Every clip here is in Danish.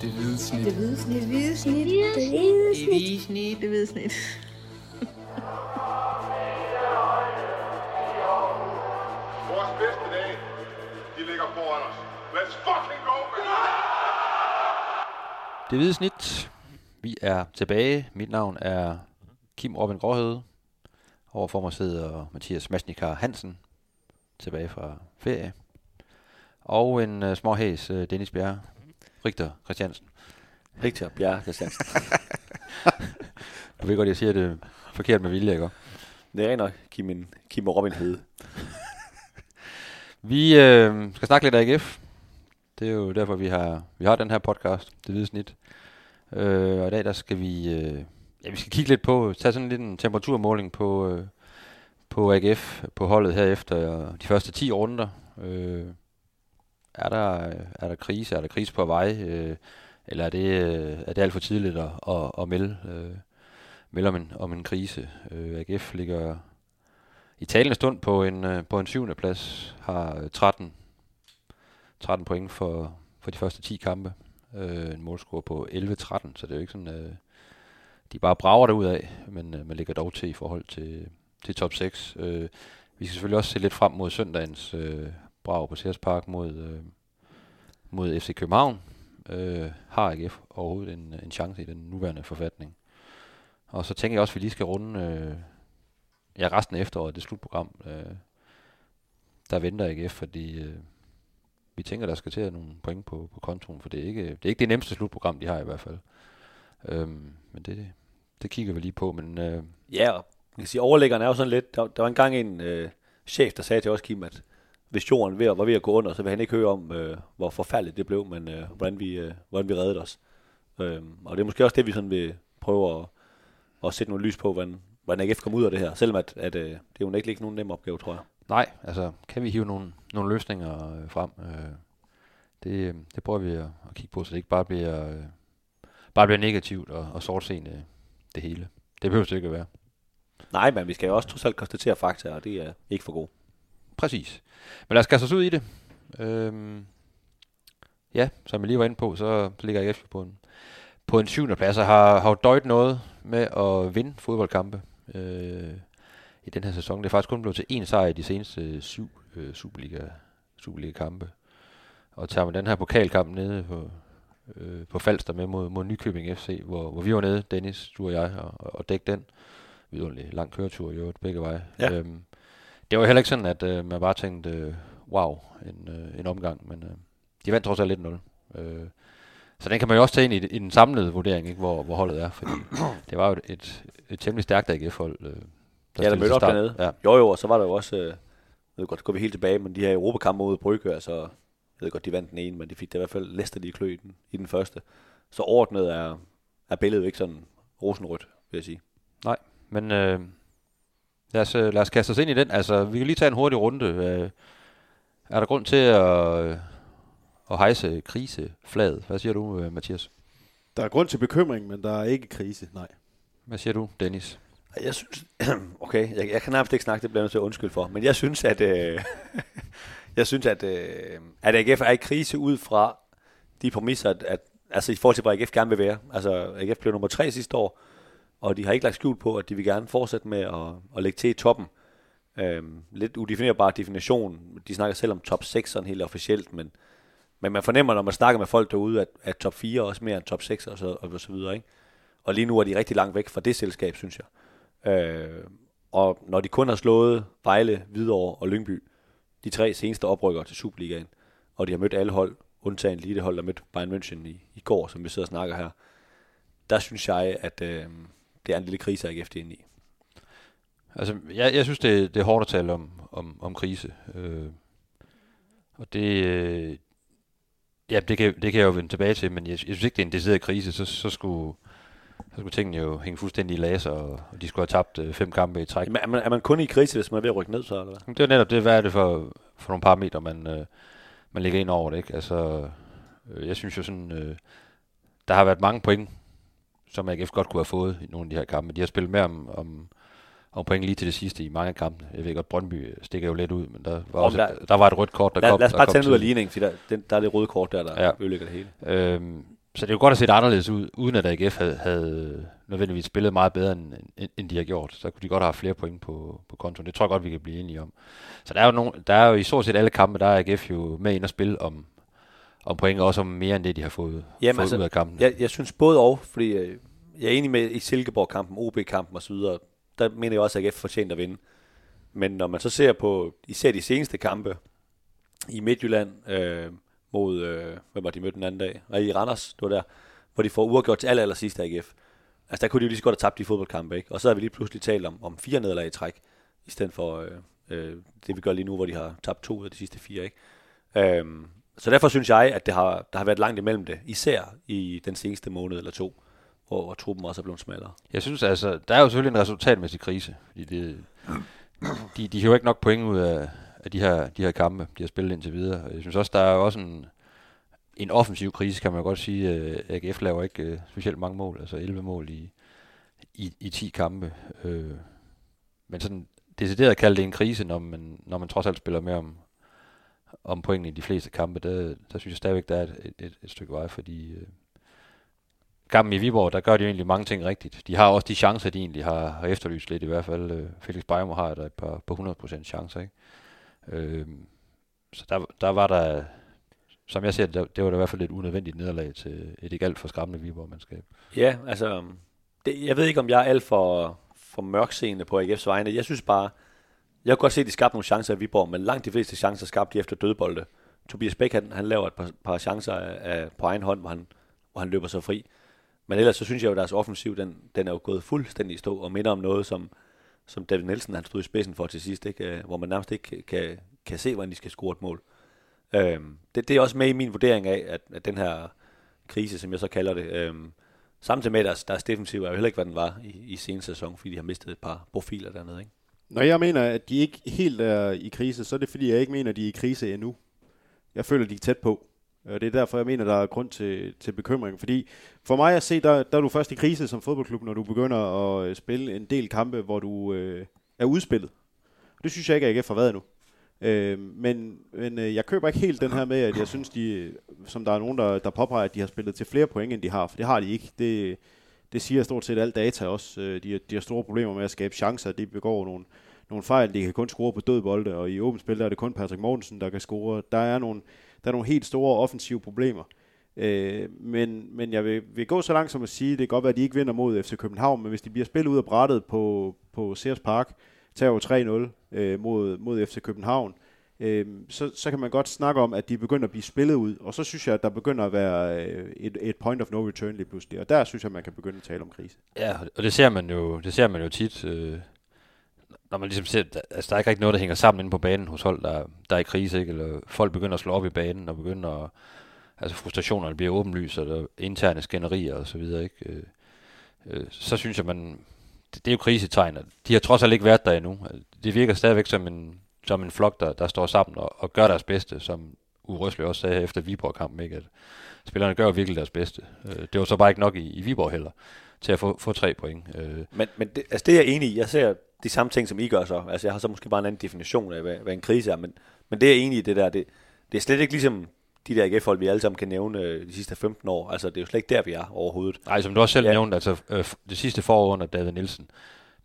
Det hvide snit. Det hvide snit. Det hvide snit. Det hvide Det hvide snit. Det hvide snit. Vores bedste dage, de ligger foran os. Let's fucking go, man! Det hvide snit. Vi er tilbage. Mit navn er Kim Robin Gråhøde. Overfor mig sidder Mathias Masnikar Hansen, tilbage fra ferie. Og en uh, småhæs, uh, Dennis Bjerre. Richter Christiansen. Rigtig Bjerre Christiansen. Du ved godt, jeg siger det forkert med vilje, ikke? det er nok Kim, en, Kim og Robin Hede. Vi øh, skal snakke lidt AGF. Det er jo derfor, vi har, vi har den her podcast, Det Hvide Snit. Øh, og i dag, der skal vi, øh, ja, vi skal kigge lidt på, tage sådan lidt en temperaturmåling på, øh, på AGF, på holdet her efter de første 10 runder. Øh, er, der, er der krise? Er der krise på vej? Øh, eller er det, øh, er det alt for tidligt at, at, at melde, øh, melde om en, om en krise? Øh, AGF ligger i talende stund på en, øh, på en syvende plads, har 13, 13 point for, for de første 10 kampe. Øh, en målscore på 11-13, så det er jo ikke sådan, øh, de bare brager ud af, men øh, man ligger dog til i forhold til, til top 6. Øh, vi skal selvfølgelig også se lidt frem mod søndagens øh, brag på Sears Park mod, øh, mod FC København. Øh, har AGF overhovedet en, en chance i den nuværende forfatning? Og så tænker jeg også, at vi lige skal runde øh, ja, resten af efteråret, det slutprogram, øh, der venter AGF, fordi øh, vi tænker, der skal til at nogle point på, på kontoen, for det er, ikke, det er ikke det nemmeste slutprogram, de har i hvert fald. Øh, men det, det kigger vi lige på, men øh, Ja, og man kan sige, overlæggeren er jo sådan lidt, der, der var engang en øh, chef, der sagde til os, Kim, at hvis jorden ved, var ved at gå under, så vil han ikke høre om, øh, hvor forfærdeligt det blev, men øh, hvordan, vi, øh, hvordan vi reddede os. Øhm, og det er måske også det, vi sådan vil prøve at, at sætte nogle lys på, hvordan, hvordan AGF kommer ud af det her, selvom at, at øh, det er jo ikke, ikke nogen nem opgave, tror jeg. nej, altså kan vi hive nogle, nogle løsninger øh, frem? Øh, det, øh, det prøver vi at, at kigge på, så det ikke bare bliver, øh, bare bliver negativt og, og sortseende det hele. Det behøver det ikke at være. Nej, men vi skal jo også trods alt konstatere fakta, og det er ikke for god. Præcis. Men lad os kaste os ud i det. Øhm, ja, som jeg lige var inde på, så ligger AGF på en, på en syvende plads, og har, har jo døjt noget med at vinde fodboldkampe øh, i den her sæson. Det er faktisk kun blevet til én sejr i de seneste syv øh, Superliga, Superliga-kampe. Og tager man den her pokalkamp nede på, øh, på Falster med mod, mod Nykøbing FC, hvor, hvor vi var nede, Dennis, du og jeg, og, og dække den. Vidunderlig lang køretur i øvrigt, begge veje. Ja. Øhm, det var heller ikke sådan, at øh, man bare tænkte, øh, wow, en, øh, en omgang, men øh, de vandt trods alt 1-0. Øh, så den kan man jo også tage ind i, i den samlede vurdering, ikke, hvor, hvor holdet er, fordi det var jo et, et, et temmelig stærkt AGF-hold. Øh, Ja, der mødte op dernede. Ja, Jo jo, og så var der jo også, øh, jeg ved godt, går vi helt tilbage, men de her Europakampe mod Brygge, altså, jeg ved godt, de vandt den ene, men de fik da i hvert fald Leicester lige klø i den, i den første. Så ordnet er, er billedet jo ikke sådan rosenrødt, vil jeg sige. men øh, lad, os, øh, lad os kaste os ind i den. Altså, vi kan lige tage en hurtig runde. Øh, er der grund til at, øh, at hejse kriseflaget? Hvad siger du, Mathias? Der er grund til bekymring, men der er ikke krise, nej. Hvad siger du, Dennis? Jeg synes, okay, jeg, jeg kan nærmest ikke snakke, det bliver jeg nødt til at undskylde for, men jeg synes, at, øh, jeg synes, at, øh, at AGF er i krise ud fra de præmisser, at, at altså i forhold til, hvor AGF gerne vil være. Altså, AGF blev nummer tre sidste år, og de har ikke lagt skjul på, at de vil gerne fortsætte med at, at lægge til i toppen. Øhm, lidt udefinerbar definition. De snakker selv om top 6 sådan helt officielt, men, men man fornemmer, når man snakker med folk derude, at, at top 4 er også mere end top 6 og så, og så videre. Ikke? Og lige nu er de rigtig langt væk fra det selskab, synes jeg. Øh, og når de kun har slået Vejle, Hvidovre og Lyngby, de tre seneste oprykker til Superligaen, og de har mødt alle hold, undtagen lige det hold, der mødte Bayern München i, i går, som vi sidder og snakker her, der synes jeg, at øh, det er en lille krise, AGF det er inde i. Altså, jeg, jeg synes, det, det er hårdt at tale om, om, om krise. Øh, og det, øh, ja, det kan, det kan jeg jo vende tilbage til, men jeg, jeg synes ikke, det er en decideret krise. Så, så, skulle, så skulle tingene jo hænge fuldstændig i laser, og, og de skulle have tabt øh, fem kampe i træk. Jamen, er, man, er man kun i krise, hvis man er ved at rykke ned, så eller hvad? Det er netop det, hvad er det for, for nogle parametre, man, øh, man lægger ind over det, ikke? Altså, øh, jeg synes jo sådan, øh, der har været mange point, som AGF godt kunne have fået i nogle af de her kampe. De har spillet mere om, om, om point lige til det sidste i mange af kampene. Jeg ved godt, Brøndby stikker jo lidt ud, men der var, Om også, der- der, der var et rødt kort, der Lad, kom. lad os bare tage ud af ligningen, for der, den, der er det røde kort der, der Ja. ødelægger det hele. Øhm, så det er jo godt at se det anderledes ud, uden at AGF havde, havde nødvendigvis spillet meget bedre, end, end, de har gjort. Så kunne de godt have flere point på, på kontoen. Det tror jeg godt, vi kan blive enige om. Så der er jo, nogle, der er jo i stort set alle kampe, der er AGF jo med ind og spille om, om point, også om mere end det, de har fået, Jamen, fået altså, ud af kampen. Jeg, jeg synes både og, fordi øh, jeg er enig med i Silkeborg-kampen, OB-kampen osv., der mener jeg også, at AGF fortjent at vinde. Men når man så ser på især de seneste kampe i Midtjylland øh, mod, øh, hvem var de mødte den anden dag? Og i Randers, det var der, hvor de får uafgjort til aller, aller sidste AGF. Altså der kunne de jo lige så godt have tabt de fodboldkampe, ikke? Og så har vi lige pludselig talt om, om fire nederlag i træk, i stedet for øh, øh, det vi gør lige nu, hvor de har tabt to ud af de sidste fire, ikke? Øhm, så derfor synes jeg, at det har, der har været langt imellem det, især i den seneste måned eller to, hvor, hvor truppen også er blevet smallere. Jeg synes altså, der er jo selvfølgelig en resultatmæssig krise, fordi det, de, de hiver ikke nok point ud af, af de, her, de her kampe, de har spillet indtil videre. Jeg synes også, der er også en, en offensiv krise, kan man godt sige. Øh, AGF laver ikke øh, specielt mange mål, altså 11 mål i, i, i 10 kampe. Øh, men sådan decideret at kalde det en krise, når man, når man trods alt spiller mere om, om pointene i de fleste kampe, der, der synes jeg stadigvæk, der er et, et, et stykke vej, fordi øh, kampen i Viborg, der gør de jo egentlig mange ting rigtigt. De har også de chancer, de egentlig har, har efterlyst lidt, i hvert fald. Øh, Felix Beimo har der et par på 100% chancer, ikke? Øh, så der, der var der, som jeg ser det, det var da i hvert fald et unødvendigt nederlag til et ikke alt for skræmmende Viborg-mandskab. Ja, altså, det, jeg ved ikke, om jeg er alt for, for mørkseende på AGF's vegne. Jeg synes bare, jeg kunne godt se, at de skabte nogle chancer i Viborg, men langt de fleste chancer skabte de efter dødbolde. Tobias Bæk, han, han laver et par, par chancer af, af, på egen hånd, hvor han, hvor han løber sig fri. Men ellers så synes jeg jo, at deres offensiv, den, den er jo gået fuldstændig i stå, og minder om noget, som, som David Nielsen han stod i spidsen for til sidst, ikke? Øh, hvor man nærmest ikke kan, kan se, hvordan de skal score et mål. Øhm, det, det er også med i min vurdering af, at, at den her krise, som jeg så kalder det, øhm, samtidig med, at deres, deres defensiv er jo heller ikke, hvad den var i, i seneste sæson, fordi de har mistet et par profiler dernede. Ikke? Når jeg mener, at de ikke helt er i krise, så er det fordi, jeg ikke mener, at de er i krise endnu. Jeg føler, de er tæt på. Og Det er derfor, jeg mener, der er grund til, til bekymring. Fordi for mig at se, der, der er du først i krise som fodboldklub, når du begynder at øh, spille en del kampe, hvor du øh, er udspillet. Det synes jeg ikke, at AGF har været endnu. Øh, men men øh, jeg køber ikke helt den her med, at jeg synes, de, øh, som der er nogen, der, der påpeger, at de har spillet til flere point, end de har. For det har de ikke. Det, det siger stort set alt data også. Øh, de, de, de har store problemer med at skabe chancer. De begår nogle, nogle fejl. De kan kun score på død bolde, og i åbent spil der er det kun Patrick Mortensen, der kan score. Der er nogle, der er nogle helt store offensive problemer. Øh, men, men jeg vil, vil gå så langt som at sige, det kan godt være, at de ikke vinder mod FC København, men hvis de bliver spillet ud af brættet på, på Sears Park, tager jo 3-0 øh, mod, mod FC København, øh, så, så kan man godt snakke om, at de begynder at blive spillet ud, og så synes jeg, at der begynder at være øh, et, et point of no return lige pludselig, og der synes jeg, man kan begynde at tale om krise. Ja, og det ser man jo, det ser man jo tit, øh, når man ligesom ser, altså der er ikke rigtig noget, der hænger sammen inde på banen hos hold, der, der er i krise, ikke? eller folk begynder at slå op i banen, og begynder at, altså frustrationerne bliver åbenlyst, og der interne skænderier og så videre, ikke? Øh, øh, så synes jeg, man, det, det er jo krisetegn, de har trods alt ikke været der endnu. Altså, det virker stadigvæk som en, som en flok, der, der står sammen og, og gør deres bedste, som Urøsle også sagde efter Viborg-kampen, ikke? at spillerne gør virkelig deres bedste. Øh, det var så bare ikke nok i, i Viborg heller, til at få, få tre point. Øh. Men, men det, altså det er jeg enig i. Jeg ser de samme ting, som I gør så. Altså jeg har så måske bare en anden definition af, hvad, hvad en krise er, men, men det er jeg enig i det der. Det, det er slet ikke ligesom de der AGF-hold, vi alle sammen kan nævne øh, de sidste 15 år. Altså det er jo slet ikke der, vi er overhovedet. Nej, som du også selv ja. nævnte, altså øh, det sidste forår under David Nielsen,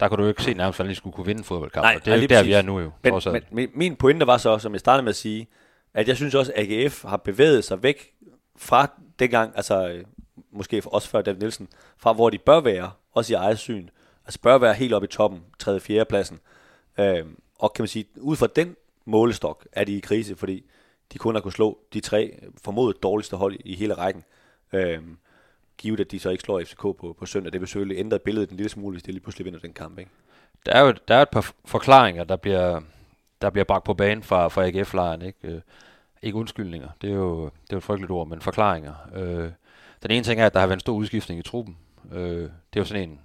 der kunne du jo ikke se nærmest, hvordan de skulle kunne vinde fodboldkamp. Nej, det er jo der, vi er nu jo. Men, men, men min pointe var så, som jeg startede med at sige, at jeg synes også, at AGF har bevæget sig væk fra dengang, altså måske også før David Nielsen, fra hvor de bør være, også i eget syn. Altså bør være helt oppe i toppen, 3. 4. pladsen. Øh, og kan man sige, ud fra den målestok er de i krise, fordi de kun har kunnet slå de tre formodet dårligste hold i hele rækken. Øh, givet at de så ikke slår FCK på, på søndag. Det vil selvfølgelig ændre billedet en lille smule, hvis de lige pludselig vinder den kamp. Ikke? Der er jo der er et par forklaringer, der bliver, der bliver bragt på banen fra, fra AGF-lejren. Ikke? Øh, ikke undskyldninger, det er, jo, det er et frygteligt ord, men forklaringer. Øh, den ene ting er, at der har været en stor udskiftning i truppen. Øh, det er jo sådan en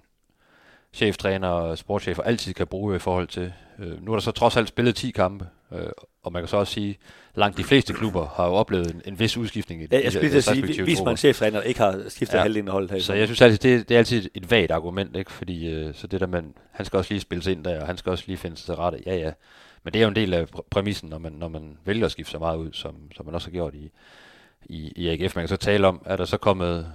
cheftræner og sportschefer altid kan bruge i forhold til. Øh, nu er der så trods alt spillet 10 kampe, øh, og man kan så også sige, langt de fleste klubber har jo oplevet en, en vis udskiftning i ja, jeg skulle lige sige, hvis man cheftræner ikke har skiftet ja, halvdelen af holdet her. Så jeg synes altid, det, det er altid et vagt argument, ikke? fordi øh, så det der, man, han skal også lige spille sig ind der, og han skal også lige finde sig rette. Ja, ja. Men det er jo en del af præmissen, når man, når man vælger at skifte så meget ud, som, som man også har gjort i, i, i AGF. Man kan så tale om, er der så kommet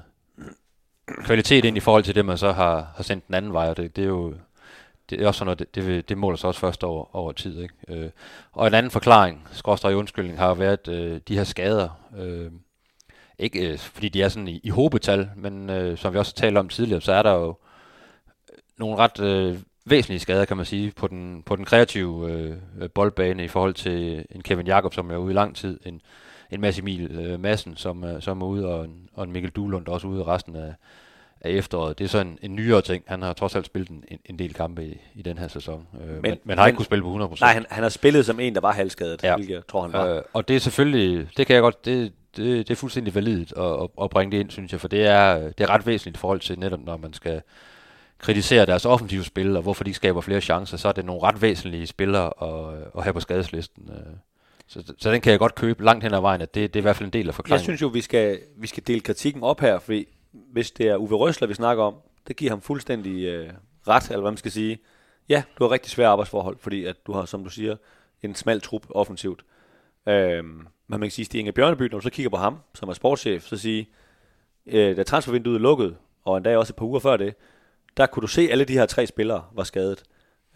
kvalitet ind i forhold til det, man så har, har sendt den anden vej, og det, det er jo det er også sådan noget, det, det, det måler sig også først over, over tid. Ikke? Øh, og en anden forklaring, skråstrej undskyldning, har været øh, de her skader. Øh, ikke øh, fordi de er sådan i, i hobetal, men øh, som vi også har talt om tidligere, så er der jo øh, nogle ret øh, væsentlige skader, kan man sige, på den, på den kreative øh, boldbane i forhold til en Kevin Jakob, som er ude i lang tid, en, en Mads Emil øh, Madsen, som, øh, som er ude, og en, og en Mikkel Duhlund, der også ude resten af, af efteråret. Det er sådan en, en nyere ting. Han har trods alt spillet en, en del kampe i, i den her sæson, øh, men, men, men har ikke kunnet spille på 100%. Nej, han, han har spillet som en, der var halvskadet, Ja. hvilket jeg tror, han var. Øh, og det er selvfølgelig, det kan jeg godt, det, det, det er fuldstændig validt at, at, at bringe det ind, synes jeg, for det er, det er ret væsentligt i forhold til netop, når man skal kritisere deres offensive spil, og hvorfor de skaber flere chancer, så er det nogle ret væsentlige spillere at, at have på skadeslisten. øh. Så, så den kan jeg godt købe langt hen ad vejen, at det, det er i hvert fald en del af Jeg forklaringen. synes jo, vi skal, vi skal dele kritikken op her, fordi hvis det er Uwe Røsler, vi snakker om, det giver ham fuldstændig øh, ret, eller hvad man skal sige. Ja, du har rigtig svære arbejdsforhold, fordi at du har, som du siger, en smal trup offensivt. Øh, men man kan sige, at Inge Bjørneby, når du så kigger på ham, som er sportschef, så sige, øh, da transfervinduet er lukket, og endda også et par uger før det, der kunne du se, at alle de her tre spillere var skadet.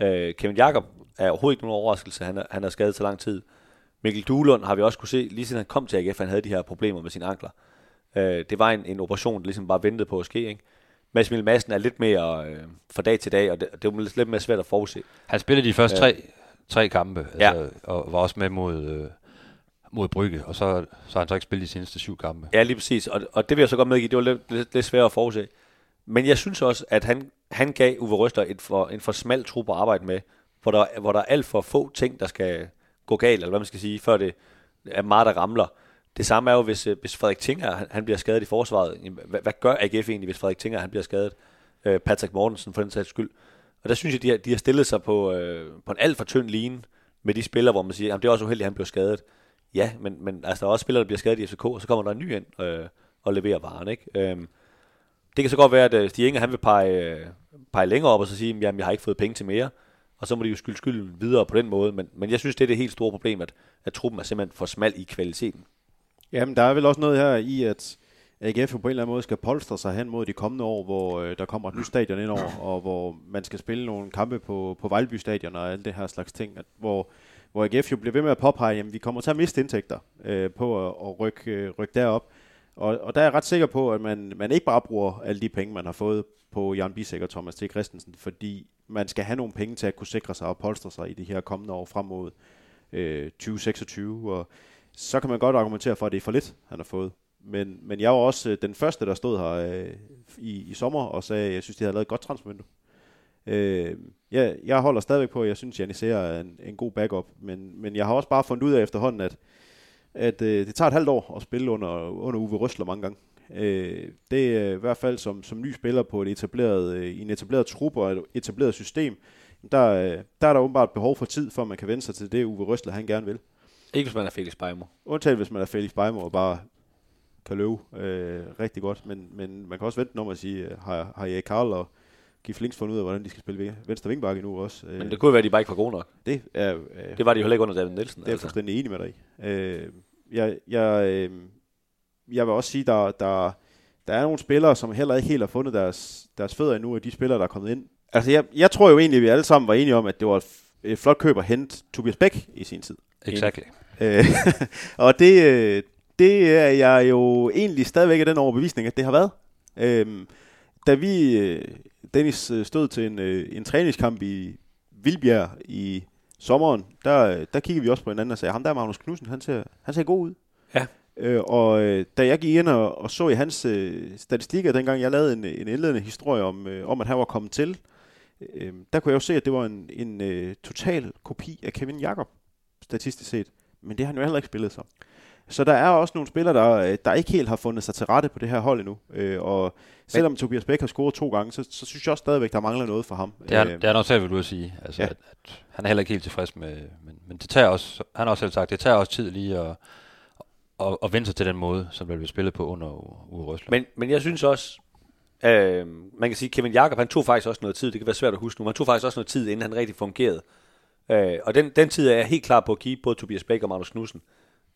Øh, Kevin Jakob er overhovedet ikke nogen overraskelse, han er, han er skadet så lang tid. Mikkel Duelund har vi også kunne se, lige siden han kom til AGF, han havde de her problemer med sine ankler. Øh, det var en, en operation, der ligesom bare ventede på at ske. Ikke? Mads Emil Madsen er lidt mere øh, fra dag til dag, og det, det var lidt mere svært at forudse. Han spillede de første tre, tre kampe, Ja. altså, og var også med mod, øh, mod Brygge, og så, så har han så ikke spillet de seneste syv kampe. Ja, lige præcis. Og, og det vil jeg så godt medgive, det var lidt, lidt, lidt svært at forudse. Men jeg synes også, at han, han gav Uwe Røster et for, en for smal trup at arbejde med, hvor der, hvor der er alt for få ting, der skal gå galt, eller hvad man skal sige, før det er meget, der ramler. Det samme er jo, hvis, øh, hvis Frederik Tinger han, han bliver skadet i forsvaret. Hvad, hvad gør AGF egentlig, hvis Frederik Tinger han bliver skadet? Øh, Patrick Mortensen for den sags skyld. Og der synes jeg, de har, de har stillet sig på, øh, på en alt for tynd line med de spillere, hvor man siger, at det er også uheldigt, at han bliver skadet. Ja, men, men altså, der er også spillere, der bliver skadet i FCK, og så kommer der en ny ind øh, og leverer varen. Ikke? Øh, det kan så godt være, at øh, Stig Inger, han vil pege, øh, pege længere op og så sige, at jeg har ikke fået penge til mere. Og så må de jo skylde skylden videre på den måde. Men, men jeg synes, det er det helt store problem, at, at truppen er simpelthen for smal i kvaliteten. Jamen, der er vel også noget her i, at AGF jo på en eller anden måde skal polstre sig hen mod de kommende år, hvor øh, der kommer et nyt stadion ind over, og hvor man skal spille nogle kampe på, på Vejlby Stadion og alt det her slags ting, at, hvor, hvor AGF jo bliver ved med at påpege, at vi kommer til at miste indtægter øh, på at, at rykke, øh, rykke derop. Og, og der er jeg ret sikker på, at man, man ikke bare bruger alle de penge, man har fået på Jan Bisek og Thomas T. Christensen, fordi man skal have nogle penge til at kunne sikre sig og polstre sig i de her kommende år frem mod øh, 2026. Og så kan man godt argumentere for, at det er for lidt, han har fået. Men, men jeg var også øh, den første, der stod her øh, i, i sommer og sagde, at jeg synes, de havde lavet et godt transfervindue. Øh, jeg, jeg holder stadigvæk på, at jeg synes, Janis er en, en god backup, men, men jeg har også bare fundet ud af efterhånden, at, at øh, det tager et halvt år at spille under, under Uwe Røsler mange gange. Øh, det er i hvert fald som, som ny spiller på et etableret, øh, i en etableret trup og et etableret system, der, øh, der er der åbenbart behov for tid, for at man kan vende sig til det, Uwe Røsler han gerne vil. Ikke hvis man er Felix Beimo. Undtagen hvis man er Felix Beimo og bare kan løbe øh, rigtig godt, men, men man kan også vente om at sige, øh, har, har Erik Karl og Gif Links fundet ud af, hvordan de skal spille venstre vingbakke nu også. Øh, Men det kunne være, at de bare ikke var gode nok. det er, øh, Det var de jo heller ikke under David Nielsen. det er jeg fuldstændig enig med dig i. Øh, jeg, jeg, øh, jeg vil også sige, der, der, der er nogle spillere, som heller ikke helt har fundet deres, deres fødder endnu, af de spillere, der er kommet ind. Altså, jeg, jeg tror jo egentlig, at vi alle sammen var enige om, at det var et, flot køb at hente Tobias Bæk i sin tid. Exactly. Øh, og det, øh, det er jeg jo egentlig stadigvæk af den overbevisning, at det har været. Øh, da vi, øh, Dennis, stod til en, en træningskamp i Vildbjerg i sommeren, der, der kiggede vi også på hinanden og sagde, ham der Magnus Knudsen, han ser, han ser god ud. Ja. Øh, og øh, da jeg gik ind og, og så i hans øh, statistikker, dengang jeg lavede en, en indledende historie om, øh, om, at han var kommet til, øh, der kunne jeg jo se, at det var en, en øh, total kopi af Kevin Jakob, statistisk set. Men det har han jo heller ikke spillet som. Så der er også nogle spillere, der, øh, der ikke helt har fundet sig til rette på det her hold endnu. Øh, og selvom Men, Tobias Bæk har scoret to gange, så, så synes jeg også stadigvæk, der mangler noget for ham. Det er, Øh, det er nok selv, vil du sige. Altså, Ja. ja. at, at, han er heller ikke helt tilfreds med, men, men det tager også, han har også selv sagt, det tager også tid lige at, at, at vende sig til den måde, som der bliver spillet på under Uwe Røsler. Men, men jeg synes også, øh, man kan sige, Kevin Jakob, han tog faktisk også noget tid, det kan være svært at huske nu, men han tog faktisk også noget tid, inden han rigtig fungerede. Øh, og den, den tid er jeg helt klar på at give både Tobias Bæk og Magnus Knudsen.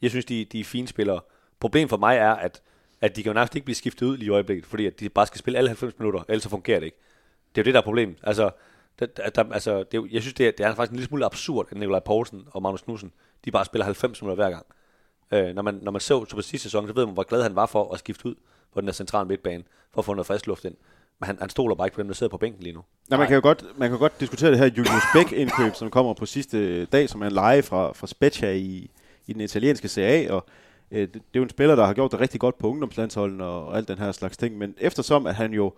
Jeg synes, de, de er fine spillere. Problemet for mig er, at, at de kan jo nærmest ikke blive skiftet ud lige i øjeblikket, fordi at de bare skal spille alle 90 minutter, ellers så fungerer det ikke. Det er jo det, der er problemet. Altså, der, der, altså det er, jeg synes, det er, det er faktisk en lille smule absurd, at Nikolaj Poulsen og Magnus Knudsen, de bare spiller 90 minutter hver gang. Øh, når, man, når man så Super sidste sæson, så ved man, hvor glad han var for at skifte ud på den der centrale midtbane, for at få noget frisk luft ind. Men han, han stoler bare ikke på dem, der sidder på bænken lige nu. Nej, man kan jo godt, man kan godt diskutere det her Julius Bæk-indkøb, som kommer på sidste dag, som er en leje fra, fra Spezia i, i den italienske Serie A, og øh, det, det er jo en spiller, der har gjort det rigtig godt på ungdomslandsholden og, og alt den her slags ting, men eftersom at han jo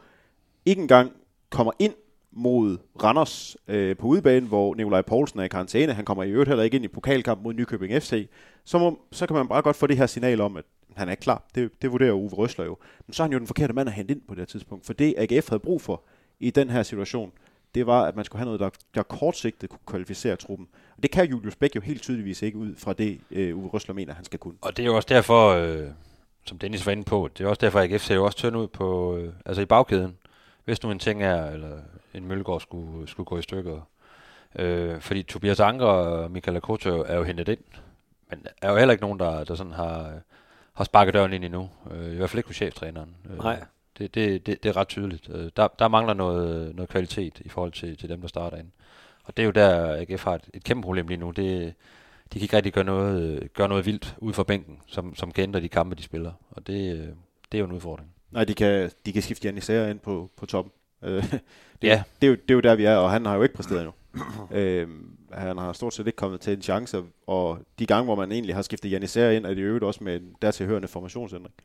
ikke engang kommer ind mod Randers øh, på udebane, hvor Nikolaj Poulsen er i karantæne, han kommer i øvrigt heller ikke ind i pokalkamp mod Nykøbing FC, så, må, så kan man bare godt få det her signal om, at han er ikke klar. Det, det vurderer Uwe Røsler jo. Men så er han jo den forkerte mand at hente ind på det her tidspunkt, for det AGF havde brug for i den her situation, det var, at man skulle have noget, der, der kortsigtet kunne kvalificere truppen. Og det kan Julius Bæk jo helt tydeligvis ikke ud fra det, øh, Uwe Røsler mener, han skal kunne. Og det er jo også derfor, øh, som Dennis var inde på, det er også derfor, at AGF ser jo også tynd ud på, øh, altså i bagkæden. Hvis nu en ting er, eller en Møllegård skulle, skulle gå i stykker. Øh, fordi Tobias Anker og Michael Akoto er jo hentet ind, men er jo heller ikke nogen, der, der sådan har, øh, har sparket døren ind endnu. Øh, I hvert fald ikke hos cheftræneren. Øh, Nej. Det, det, det, det er ret tydeligt. Øh, Der, der mangler noget, noget kvalitet i forhold til, til dem, der starter ind. Og det er jo der, AGF har et, et kæmpe problem lige nu. Det, de kan ikke rigtig gøre noget, gøre noget vildt ud fra bænken, som, som kan ændre de kampe, de spiller. Og det, øh, det er jo en udfordring. Nej, de kan, de kan skifte Janis Sager ind på, på toppen. Øh, det, Ja. det, er jo, det er jo der, vi er, og han har jo ikke præsteret endnu. øh, han har stort set ikke kommet til en chance, og de gange, hvor man egentlig har skiftet Janis Sager ind, er det i øvrigt også med en dertilhørende formationsændring.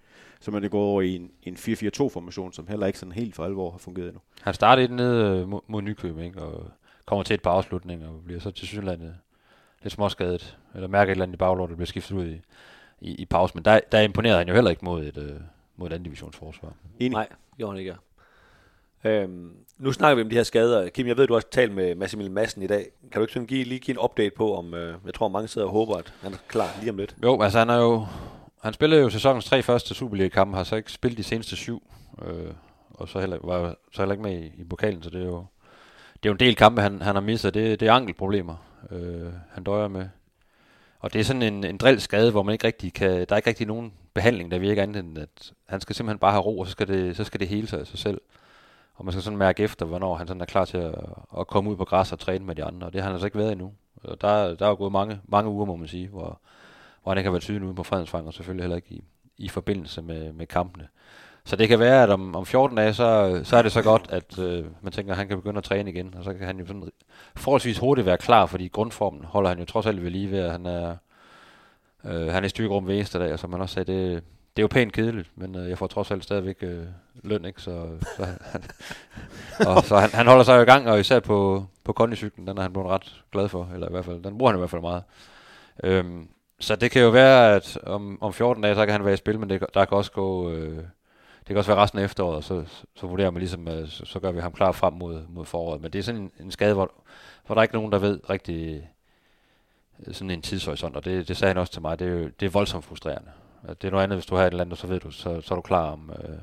Så man er gået over i en, en 4-4-2-formation, som heller ikke sådan helt for alvor har fungeret endnu. Han startede et nede øh, mod, mod Nykøbing, og kommer til et par afslutninger, og bliver så til synlandet lidt småskadet, eller mærker et eller andet i baglåret, der bliver skiftet ud i, i, i pause. Men der, der imponerede han jo heller ikke mod et, øh, mod et andet divisionsforsvar. Enig. Nej, gjorde han ikke. Øhm, nu snakker vi om de her skader. Kim, jeg ved, du har også talt med Massimil Madsen i dag. Kan du ikke sådan give, lige give en update på, om øh, jeg tror, mange sidder og håber, at han er klar lige om lidt? Jo, altså han er jo... Han spillede jo sæsonens tre første Superliga-kampe, har så ikke spillet de seneste syv, øh, og så heller, var så heller ikke med i, i pokalen, så det er jo, det er jo en del kampe, han, han har misset. Det, det er ankelproblemer, øh, han døjer med. Og det er sådan en, en drillskade, hvor man ikke rigtig kan, der er ikke rigtig nogen behandling, der virker andet end, at han skal simpelthen bare have ro, og så skal det, så skal det hele sig af sig selv. Og man skal sådan mærke efter, hvornår han sådan er klar til at, at komme ud på græs og træne med de andre, og det har han altså ikke været endnu. Og der, der er jo gået mange, mange uger, må man sige, hvor, hvor han ikke har været tydelig ude på fredensfang, og selvfølgelig heller ikke i, i forbindelse med, med kampene. Så det kan være, at om, om 14 dage, så, så er det så godt, at øh, man tænker, at han kan begynde at træne igen, og så kan han jo sådan forholdsvis hurtigt være klar, fordi grundformen holder han jo trods alt ved lige ved, at han er, øh, han er i styrkerum ved eneste dag, og som man også sagde, det, det er jo pænt kedeligt, men øh, jeg får trods alt stadigvæk øh, løn, ikke? Så, så, han, og, så han, han holder sig jo i gang, og især på, på kondicyklen, den er han blevet ret glad for, eller i hvert fald, den bruger han i hvert fald meget. Øhm, så det kan jo være, at om, om 14 dage, så kan han være i spil, men det, der kan også gå... Øh, det kan også være resten af efteråret, og så, så vurderer man ligesom, at så, så gør vi ham klar frem mod, mod foråret. Men det er sådan en, en skade, hvor, hvor der er ikke nogen, der ved rigtig øh, sådan en tidshorisont, og det, det sagde han også til mig, det er, jo, det er voldsomt frustrerende. Det er noget andet, hvis du har et eller andet, så ved du, så, så er du klar om øh,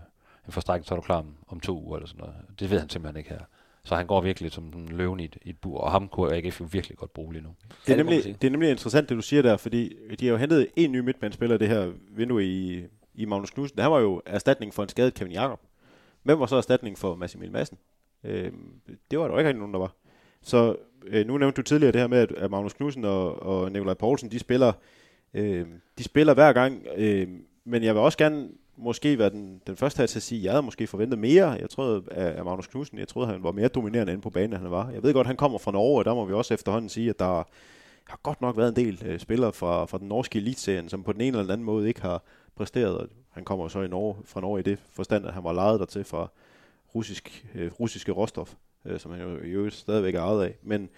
en forstrækning, så er du klar om, om to uger eller sådan noget. Det ved han simpelthen ikke her. Så han går virkelig som en løven i et, i et bur, og ham kunne AGF jo virkelig godt bruge lige nu. Det er, nemlig, det er nemlig interessant, det du siger der, fordi de har jo hentet en ny midtbandspiller det her vindue i, i Magnus Knudsen. Han var jo erstatning for en skadet Kevin Jakob. Hvem var så erstatning for Massimil Madsen? Øh, det var der jo ikke rigtig nogen, der var. Så øh, nu nævnte du tidligere det her med, at, at Magnus Knudsen og, og Nikolaj Poulsen, de spiller, øh, de spiller hver gang, øh, men jeg vil også gerne måske være den, den første her til at sige, at jeg havde måske forventet mere. Jeg troede af, af Magnus Knudsen, jeg troede, han var mere dominerende inde på banen, end han var. Jeg ved godt, han kommer fra Norge, og der må vi også efterhånden sige, at der har godt nok været en del øh, spillere fra, fra den norske elitserien, som på den ene eller den anden måde ikke har præsteret. Og Han kommer så i Norge, fra Norge i det forstand, at han var lejet dertil fra russisk, øh, russiske råstof, øh, som han jo i øvrigt stadigvæk er ejet af. Men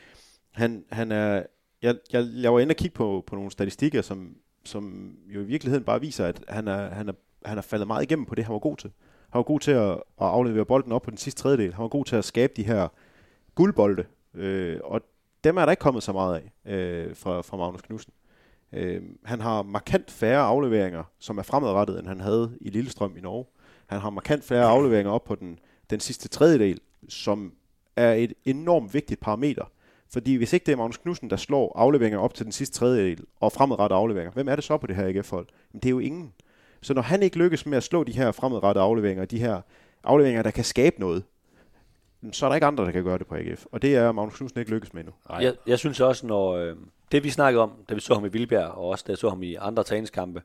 han, han er, jeg, jeg, jeg var inde og kigge på, på nogle statistikker, som, som jo i virkeligheden bare viser, at han er, han er, han er faldet meget igennem på det, han var god til. Han var god til at, at aflevere bolden op på den sidste tredjedel. Han var god til at skabe de her guldbolde, øh, og dem er der ikke kommet så meget af øh, fra, fra Magnus Knudsen. Øh, han har markant færre afleveringer, som er fremadrettet, end han havde i Lillestrøm i Norge. Han har markant færre afleveringer op på den, den sidste tredjedel, som er et enormt vigtigt parameter. Fordi hvis ikke det er Magnus Knudsen, der slår afleveringer op til den sidste tredjedel, og fremadrettede afleveringer, hvem er det så på det her AGF-hold? Jamen, det er jo ingen. Så når han ikke lykkes med at slå de her fremadrettede afleveringer, de her afleveringer, der kan skabe noget, så er der ikke andre, der kan gøre det på AGF. Og det er Magnus Knudsen ikke lykkes med nu. Jeg, jeg synes også, når øh, det vi snakkede om, da vi så ham i Vildbjerg, og også da jeg så ham i andre træningskampe,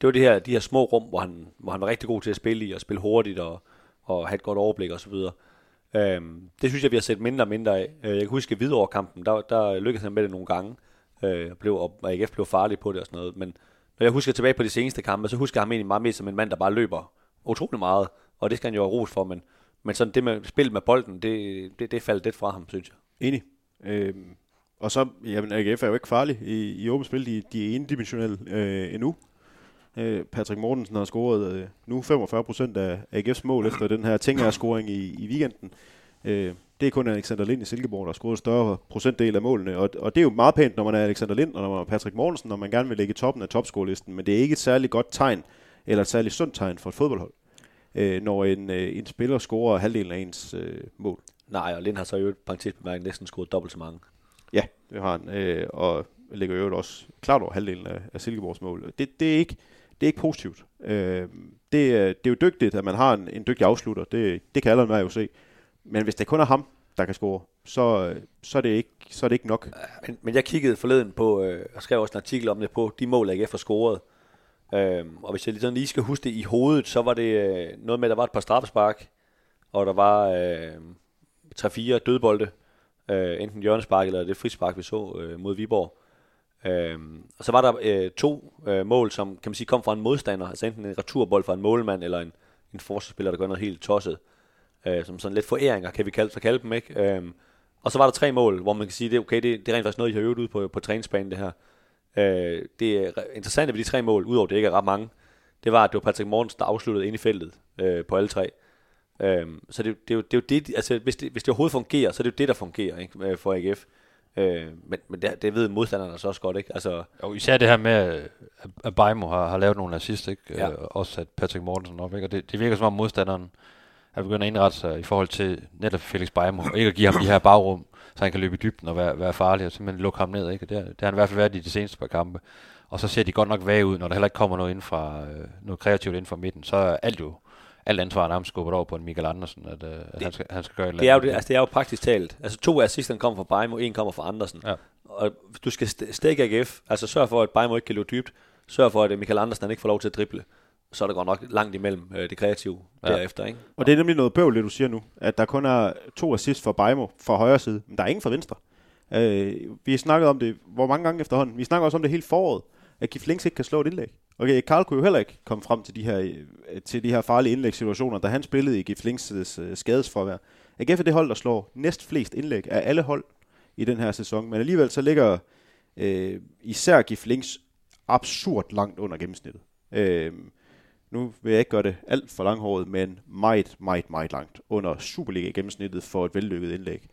det var det her, de her små rum, hvor han, hvor han var rigtig god til at spille i, og spille hurtigt, og, og have et godt overblik osv. Øhm, det synes jeg, vi har set mindre og mindre af. Øh, Jeg kan huske Hvidovre-kampen, der, der lykkedes han med det nogle gange, øh, blev, og AGF blev farlig på det og sådan noget. Men når jeg husker tilbage på de seneste kampe, så husker jeg ham egentlig meget mere som en mand, der bare løber utrolig meget, og det skal han jo have ros for, men, men sådan det med spil med bolden, det, det, det faldt lidt fra ham, synes jeg. Enig. Øhm, og så, jamen AGF er jo ikke farlig i, i åbent spil. De, de er endimensionelle øh, endnu. Øh, Patrick Mortensen har scoret øh, nu 45 procent af AGF's mål efter den her Tinger-scoring i, i weekenden. Øh, det er kun Alexander Lind i Silkeborg, der har scoret større procentdel af målene. Og, og det er jo meget pænt, når man er Alexander Lind og når man er Patrick Mortensen, når man gerne vil ligge i toppen af topscorelisten. Men det er ikke et særligt godt tegn, eller et særligt sundt tegn for et fodboldhold, øh, når en, øh, en spiller scorer halvdelen af ens øh, mål. Nej, og Lind har så jo et parentesbemærket næsten scoret dobbelt så mange. Ja, det har han. Øh, og ligger jo også klart over halvdelen af, af Silkeborgs mål. Det, det, er ikke, det er ikke positivt. Øh, det, øh, det er jo dygtigt, at man har en, en dygtig afslutter. Det, det kan alle jo se. Men hvis det kun er ham, der kan score, så, øh, så, er, det ikke, så er det ikke nok. Men, men jeg kiggede forleden på, øh, og skrev også en artikel om det, på de mål, AGF har scoret. Øhm, og hvis jeg lige, sådan lige skal huske det i hovedet, så var det øh, noget med, at der var et par straffespark, og der var øh, 3-4 dødbolde, øh, enten hjørnespark eller det frispark, vi så øh, mod Viborg. Øhm, og så var der øh, to øh, mål, som kan man sige kom fra en modstander, altså enten en returbold fra en målmand, eller en, en forsvarsspiller, der gør noget helt tosset. Øh, som sådan lidt foræringer, kan vi kalde, så kalde dem, ikke? Øhm, og så var der tre mål, hvor man kan sige, det okay, det, det er rent faktisk noget, I har øvet ud på, på træningsbanen, det her. Øh, det er interessante ved de tre mål, udover det ikke er ret mange, det var, at det var Patrick Mortensen, der afsluttede ind i feltet øh, på alle tre. Øhm, så det, det, er jo, det er jo det, altså hvis det, hvis det overhovedet fungerer, så er det jo det, der fungerer ikke, øh, for AGF. Øh, men men det, det ved modstanderne altså også godt, ikke? Altså, Og især det her med, at- Bajmo har, har lavet nogle assist, ikke? Ja. Øh, også sat Patrick Mortensen op, ikke? Og det, det virker som om modstanderen er begyndt at indrette sig i forhold til netop Felix Bajmo, og ikke at give ham de her bagrum, så han kan løbe i dybden og være, være farlig, og simpelthen lukke ham ned, ikke? Det, det har han i hvert fald været i de seneste par kampe. Og så ser de godt nok vage ud, når der heller ikke kommer noget ind fra, øh, noget kreativt ind fra midten, så er alt jo alt ansvar er nærmest skubbet over på en Michael Andersen, at, øh, at han, skal, han skal gøre et eller det, er jo, det, altså, det er jo praktisk talt. Altså to af assisterne kommer fra Bajmo, en kommer fra Andersen. Ja. Og du skal st- stikke AGF, altså sørg for, at Bajmo ikke kan løbe dybt, sørg for, at øh, Michael Andersen han ikke får lov til at drible, så er der godt nok langt imellem øh, det kreative ja. Derefter, ikke? Og det er nemlig noget bøvl, det du siger nu, at der kun er to assist for Bajmo fra højre side, men der er ingen fra venstre. Øh, vi har snakket om det, hvor mange gange efterhånden? Vi snakker også om det hele foråret, at Gif Links ikke kan slå et indlæg. Okay, Karl kunne jo heller ikke komme frem til de her, øh, til de her farlige indlægssituationer, da han spillede i Gif Links' øh, skadesforvær. AGF er det hold, der slår næst flest indlæg af alle hold i den her sæson, men alligevel så ligger øh, især Giflings absurd langt under gennemsnittet. Øh, nu vil jeg ikke gøre det alt for langhåret, men meget, meget, meget langt under Superliga-gennemsnittet for et vellykket indlæg.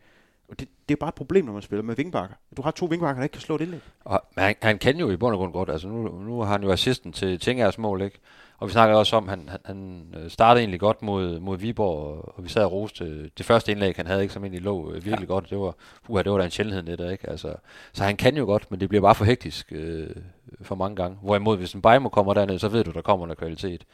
Og det, det er bare et problem, når man spiller med vingbakker. Du har to vingbakker, der ikke kan slå et indlæg. Og, han, han kan jo i bund og grund godt. Altså nu, nu har han jo assisten til Tingers mål, ikke? Og vi snakker også om, han, han, øh, startede egentlig godt mod, mod Viborg, og, vi sad og roste det første indlæg, han havde, ikke, som egentlig lå øh, virkelig ja. godt. Det var, uha, det var da en sjældenhed, det der, ikke? Altså, så han kan jo godt, men det bliver bare for hektisk øh, for mange gange. Hvorimod, hvis en Bajmo kommer derned, så ved du, der kommer noget kvalitet.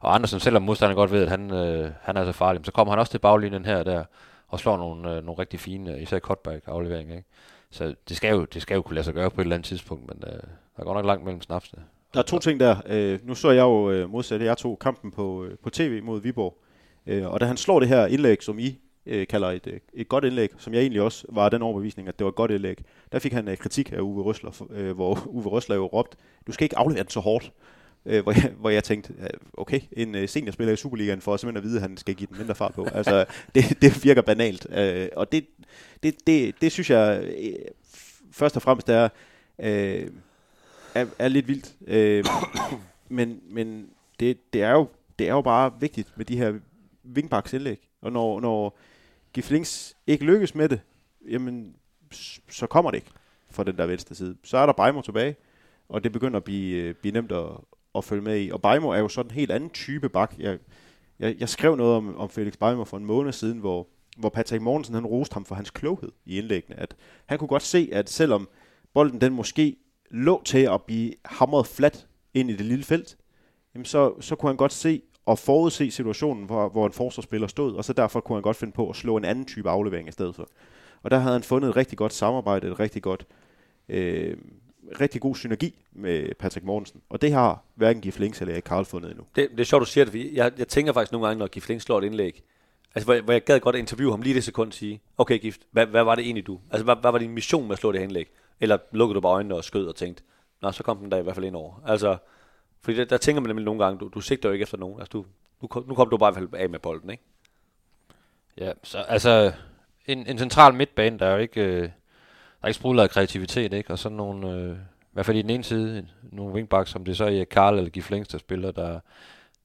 Og Andersen, selvom modstanderen godt ved, at han, øh, han er så farlig, så kommer han også til baglinjen her og der, og slår nogle, øh, nogle rigtig fine, øh, især cutback-afleveringer, ikke? Så det skal, jo, det skal jo kunne lade sig gøre på et eller andet tidspunkt, men øh, der går nok langt mellem snapsene. Der er to ting der. Øh, nu så jeg jo øh, modsat, jeg tog kampen på, øh, på tv mod Viborg. Øh, og da han slår det her indlæg, som I øh, kalder et, øh, et godt indlæg, som jeg egentlig også var den overbevisning, at det var et godt indlæg, der fik han øh, kritik af Uwe Røsler, øh, hvor Uwe Røsler jo råbte, du skal ikke aflevere den så hårdt. Øh, hvor, jeg, hvor jeg tænkte, okay, en øh, seniorspiller i Superligaen får simpelthen at vide, at han skal give den mindre fart på. altså, det, det virker banalt. Øh, og det, det, det, det synes jeg øh, først og fremmest er, øh, er, er lidt vildt. Øh, men men det, det, er jo, det er jo bare vigtigt med de her wingbacks indlæg. Og når, når Giflings ikke lykkes med det, jamen, så kommer det ikke fra den der venstre side. Så er der Bejmo tilbage, og det begynder at blive, øh, blive nemt at, at følge med i. Og Beimo er jo sådan en helt anden type bak. Jeg, jeg, jeg skrev noget om, om Felix Beimo for en måned siden, hvor, hvor Patrick Mortensen han roste ham for hans kloghed i indlæggene. At han kunne godt se, at selvom bolden den måske lå til at blive hamret flat ind i det lille felt, jamen så, så kunne han godt se og forudse situationen, hvor, hvor en forsvarsspiller stod, og så derfor kunne han godt finde på at slå en anden type aflevering i stedet for. Og der havde han fundet et rigtig godt samarbejde, et rigtig godt, øh, rigtig god synergi med Patrick Mortensen. Og det har hverken Gif Links eller Karl fundet endnu. Det, det er sjovt, du siger det, fordi jeg, jeg tænker faktisk nogle gange, når Gif Links slår et indlæg, altså hvor, jeg- hvor jeg gad godt at interviewe ham lige det sekund og sige, okay Gift, hvad, hvad var det egentlig du? Altså hvad, hvad var din mission med at slå det her indlæg? Eller lukkede du bare øjnene og skød og tænkte, nå, så kom den der i hvert fald ind over. Altså, fordi der, der tænker man nemlig nogle gange, du, du sigter jo ikke efter nogen. Altså, du, nu, kom- nu kom du bare i hvert fald af med bolden, ikke? Ja, så altså, en, en central midtbane, der er jo ikke, øh, der er ikke sprudlet af kreativitet, ikke? Og sådan nogle, øh, i hvert fald i den ene side, nogle wingbacks, som det så er Karl eller Gif der spiller, der,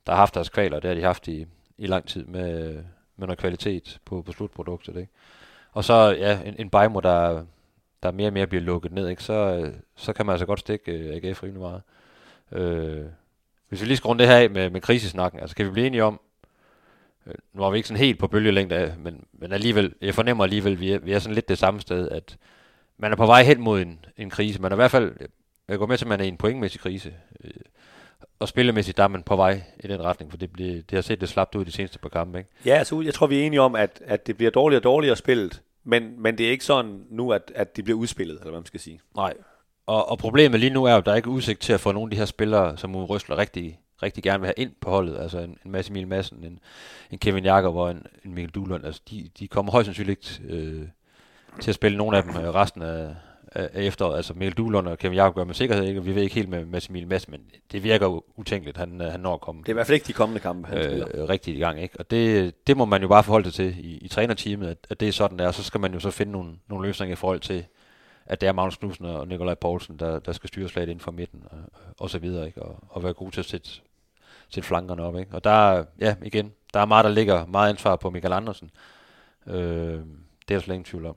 der har haft deres kvaler, det har de haft i, i lang tid med, med noget kvalitet på, på slutproduktet, ikke? Og så, ja, en, en Bajmo, der, der mere og mere bliver lukket ned, ikke? Så, øh, så kan man altså godt stikke øh, AGF rimelig meget. Øh, hvis vi lige skal runde det her af med, med krisesnakken, altså kan vi blive enige om, øh, nu er vi ikke sådan helt på bølgelængde, men, men alligevel, jeg fornemmer alligevel, at vi er, vi er sådan lidt det samme sted, at man er på vej hen mod en, en krise. Man er i hvert fald, jeg går med til, at man er i en pointmæssig krise. Øh, og spillemæssigt, der er man på vej i den retning, for det, bliver, det har set det slapt ud de seneste par kampe, ikke? Ja, altså jeg tror, vi er enige om, at, at det bliver dårligere og dårligere spillet, men, men det er ikke sådan nu, at, at de bliver udspillet, eller hvad man skal sige. Nej. Og, og problemet lige nu er jo, at der er ikke udsigt til at få nogle af de her spillere, som Uwe Røsler rigtig, rigtig gerne vil have ind på holdet. Altså en, en Mads Emil Madsen, en, en Kevin Jakob og en, en Mikkel Duhlund. Altså de, de kommer højst sandsynligt ikke øh, til at spille nogle af dem øh, resten af, af, efteråret. Altså Mikkel Duhlund og Kevin Jakob gør med sikkerhed ikke, vi ved ikke helt med Mads Emil Madsen, men det virker jo utænkeligt, han, øh, han når at komme Det er i hvert fald ikke de kommende kampe, han spiller. øh, rigtigt i gang. Ikke? Og det, det må man jo bare forholde sig til i, i trænerteamet, at, at det er sådan der, og så skal man jo så finde nogle, nogle løsninger i forhold til, at det er Magnus Knudsen og Nikolaj Poulsen, der, der skal styre slaget inden for midten, og, og så videre, ikke? Og, og være gode til at sætte, sætte flankerne op. Ikke? Og der, er- ja, igen, der er meget, der ligger meget ansvar på Michael Andersen. Øh, det er der slet ingen tvivl om.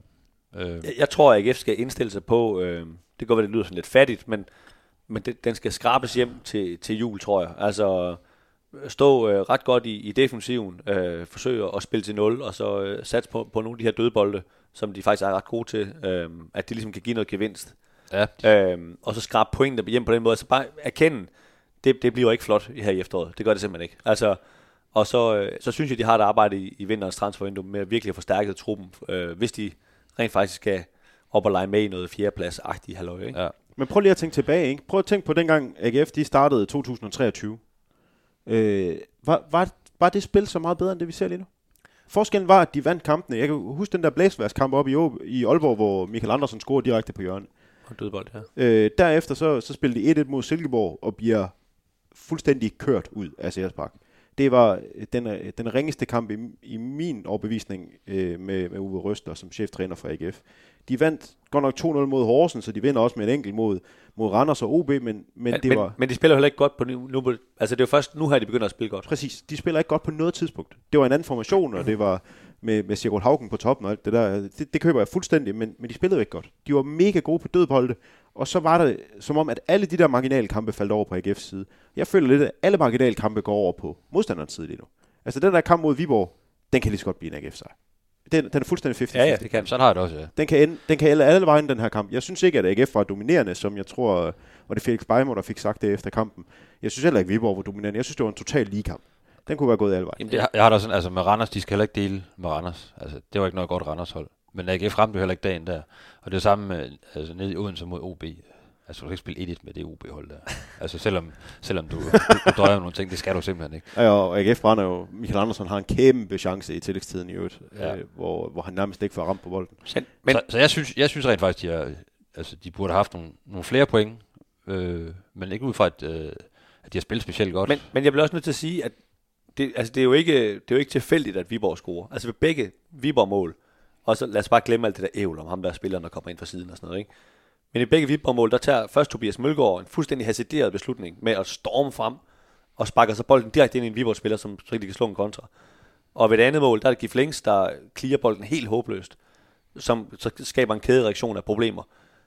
Øh, Jeg, jeg tror, at AGF skal indstille sig på, øh, det kan godt være, det lyder sådan lidt fattigt, men, men det, den skal skrabes hjem til, til jul, tror jeg. Altså stå øh, ret godt i, i defensiven, øh, forsøge at spille til 0, og så øh, satse på, på nogle af de her dødbolde, som de faktisk er ret gode til, øh, at de ligesom kan give noget gevinst. ja, Øh, og så skrabe pointer hjem på den måde. Altså bare erkende, det, det bliver ikke flot her i efteråret. Det gør det simpelthen ikke. Altså, og så, øh, så synes jeg, de har et arbejde i, i vinterens transfervindue med at virkelig at forstærke truppen, øh, hvis de rent faktisk skal op og lege med i noget fjerdeplads-agtigt halløj. Ikke? ja. Men prøv lige at tænke tilbage, ikke? Prøv at tænke på dengang AGF de startede i 2023. Øh, var, var, var det spil så meget bedre end det, vi ser lige nu? Forskellen var, at de vandt kampene. Jeg kan huske den der blæsværskamp op i, Å- i Aalborg, hvor Michael Andersen scorede direkte på hjørnet. Og dødbold, ja. Øh, derefter så, så spillede de 1-1 mod Silkeborg og bliver fuldstændig kørt ud af CS Park. Det var den, øh, den ringeste kamp i, i min overbevisning øh, med, med Uwe Røster som cheftræner for AGF. De vandt godt nok 2-0 mod Horsen, så de vinder også med en enkelt mod, mod Randers og OB, men, men, men det men, var... men de spiller heller ikke godt på nu. nu altså det er jo først nu her, de begynder at spille godt. Præcis. De spiller ikke godt på noget tidspunkt. Det var en anden formation, og det var med, med Sigurd Haugen på toppen og alt det der. Det, det køber jeg fuldstændig, men, men de spillede ikke godt. De var mega gode på dødbolde, og så var det som om, at alle de der marginalkampe faldt over på AGF's side. Jeg føler lidt, at alle marginalkampe går over på modstanderens side lige nu. Altså den der kamp mod Viborg, den kan lige så godt blive en AGF-sejr. Den, den er fuldstændig 50-50. Ja, ja, det kan. Sådan har jeg det også, ja. Den kan, ende, den kan ende alle vejen, den her kamp. Jeg synes ikke, at AGF var dominerende, som jeg tror, og det Felix Beimo, der fik sagt det efter kampen. Jeg synes heller ikke, Viborg var dominerende. Jeg synes, det var en total ligekamp. Den kunne være gået alle vejen. Jamen, Jeg, jeg har da sådan, altså med Randers, de skal heller ikke dele med Randers. Altså, det var ikke noget godt Randers hold. Men AGF ramte jo heller ikke dagen der. Og det er samme med, altså nede i Odense mod OB. Altså, du kan ikke spille 1-1 med det OB-hold der. Altså, selvom, selvom du, du, du drøjer nogle ting, det skal du simpelthen ikke. Ja, og AGF brænder jo, Michael Andersen har en kæmpe chance i tillægstiden i øvrigt, Ja. øh, hvor, hvor han nærmest ikke får ramt på bolden. Men, Men, men så, så jeg, synes, jeg synes rent faktisk, de, er, altså, de burde have haft nogle, nogle flere point. Øh, men ikke ud fra, at, øh, at de har spillet specielt godt. Men, men jeg bliver også nødt til at sige, at det, altså det, er jo ikke, det er jo ikke tilfældigt, at Viborg scorer. Altså ved begge Viborg-mål, og så lad os bare glemme alt det der ævl om ham, der er spilleren, der kommer ind fra siden og sådan noget. Ikke? Men i begge Viborg-mål, der tager først Tobias Mølgaard en fuldstændig hasideret beslutning med at storme frem, og sparker så bolden direkte ind i en Viborg-spiller, som så de kan slå en kontra. Og ved det andet mål, der er det Gif Links, der klirer bolden helt håbløst, som så skaber en kædereaktion af problemer.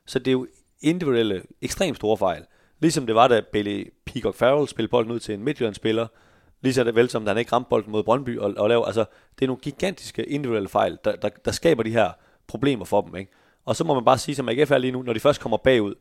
Så det er jo individuelle, ekstremt store fejl. Ligesom det var, da Billy Peacock Farrell spillede bolden ud til en Midtjylland-spiller, lige så det vel som, da han ikke ramte bolden mod Brøndby og, og laver, altså, det er nogle gigantiske individuelle fejl, der, der, der skaber de her problemer for dem, ikke? Og så må man bare sige, som AGF er lige nu, når de først kommer bagud,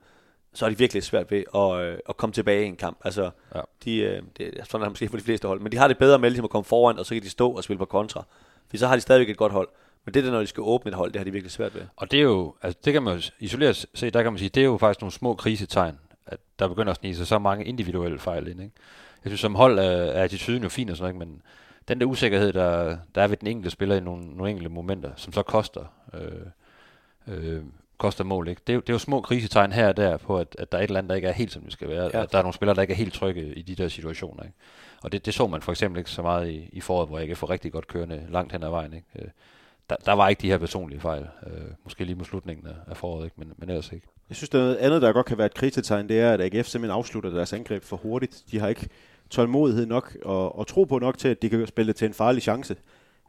så er de virkelig svært ved at, øh, at komme tilbage i en kamp. Altså, Ja. de, øh, det er sådan er det måske for de fleste hold, men de har det bedre med ligesom at komme foran, og så kan de stå og spille på kontra. For så har de stadigvæk et godt hold. Men det der, når de skal åbne et hold, det har de virkelig svært ved. Og det er jo, altså det kan man jo isoleret se, der kan man sige, det er jo faktisk nogle små krisetegn, at der begynder at snige sig så mange individuelle fejl ind. Ikke? Jeg synes, som hold er, er attituden jo fin og sådan noget, ikke? men den der usikkerhed, der, der er ved den enkelte spiller i nogle, nogle enkelte momenter, som så koster, øh, øh, koster mål. Ikke? Det, er, jo- det er jo små krisetegn her og der på, at, at der er et eller andet, der ikke er helt, som det skal være. Ja. Ja. At der er nogle spillere, der ikke er helt trygge i de der situationer. Ikke? Og det, det så man for eksempel ikke så meget i, i foråret, hvor jeg ikke får rigtig godt kørende langt hen ad vejen. Ikke? Øh, der, der var ikke de her personlige fejl. Øh, måske lige mod slutningen af, af foråret, ikke? Men, men ellers ikke. Jeg synes, der er noget andet, der godt kan være et krisetegn, det er, at AGF simpelthen afslutter deres angreb for hurtigt. De har ikke tålmodighed nok og, og tro på nok til, at de kan spille det til en farlig chance.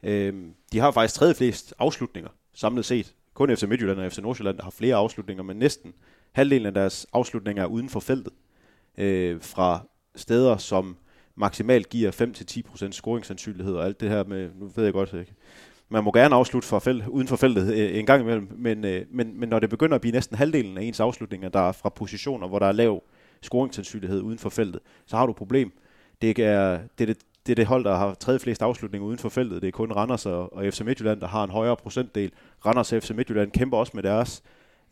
Øh, de har faktisk tredje flest afslutninger samlet set. Kun FC Midtjylland og FC Nordsjælland der har flere afslutninger, men næsten halvdelen af deres afslutninger er uden for feltet. Øh, fra steder, som maksimalt giver 5-10% scoringssandsynlighed og alt det her med, nu ved jeg godt, ikke? man må gerne afslutte for felt, uden for feltet øh, en gang imellem, men, øh, men, men når det begynder at blive næsten halvdelen af ens afslutninger, der er fra positioner, hvor der er lav scoringssandsynlighed uden for feltet, så har du et problem. Det er det, er det, det, er det hold, der har tredje flest afslutninger uden for feltet. Det er kun Randers og, og FC Midtjylland, der har en højere procentdel. Randers og FC Midtjylland kæmper også med deres.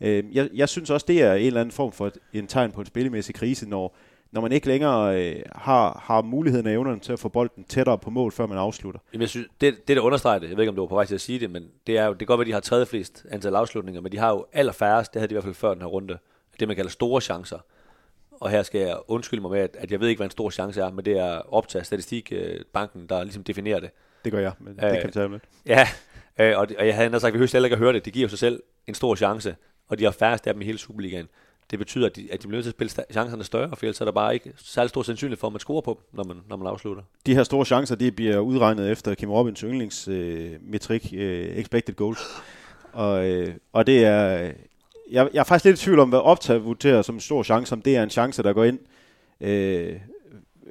Øh, jeg, jeg synes også, det er en eller anden form for en tegn på en spillemæssig krise, når, når man ikke længere øh, har, har muligheden og evnerne til at få bolden tættere på mål, før man afslutter. Jamen, jeg synes, det, det, der understreger det, jeg ved ikke, om du var på vej til at sige det, men det er jo, det kan godt være, at de har tredje flest antal afslutninger, men de har jo allerfærrest, det havde de i hvert fald før den her runde, det man kalder store chancer. Og her skal jeg undskylde mig med, at, at jeg ved ikke, hvad en stor chance er, men det er Opta, statistikbanken, der ligesom definerer det. Det gør jeg, men det Øh, kan vi tage om lidt. Ja, øh, og, det, og jeg havde endda sagt, at vi hører heller ikke at høre det. Det giver jo sig selv en stor chance, og de har færrest af dem i hele Superligaen. Det betyder, at de, at de bliver nødt til at spille chancerne større, for ellers er der bare ikke særlig stor sandsynlighed for, at man scorer på dem, når man, når man afslutter. De her store chancer, de bliver udregnet efter Kim Robins yndlingsmetrik, øh, metrik, øh, expected goals. Og, øh, og det er... Jeg, jeg er faktisk lidt i tvivl om, hvad Opta vurderer som en stor chance, om det er en chance, der går ind øh,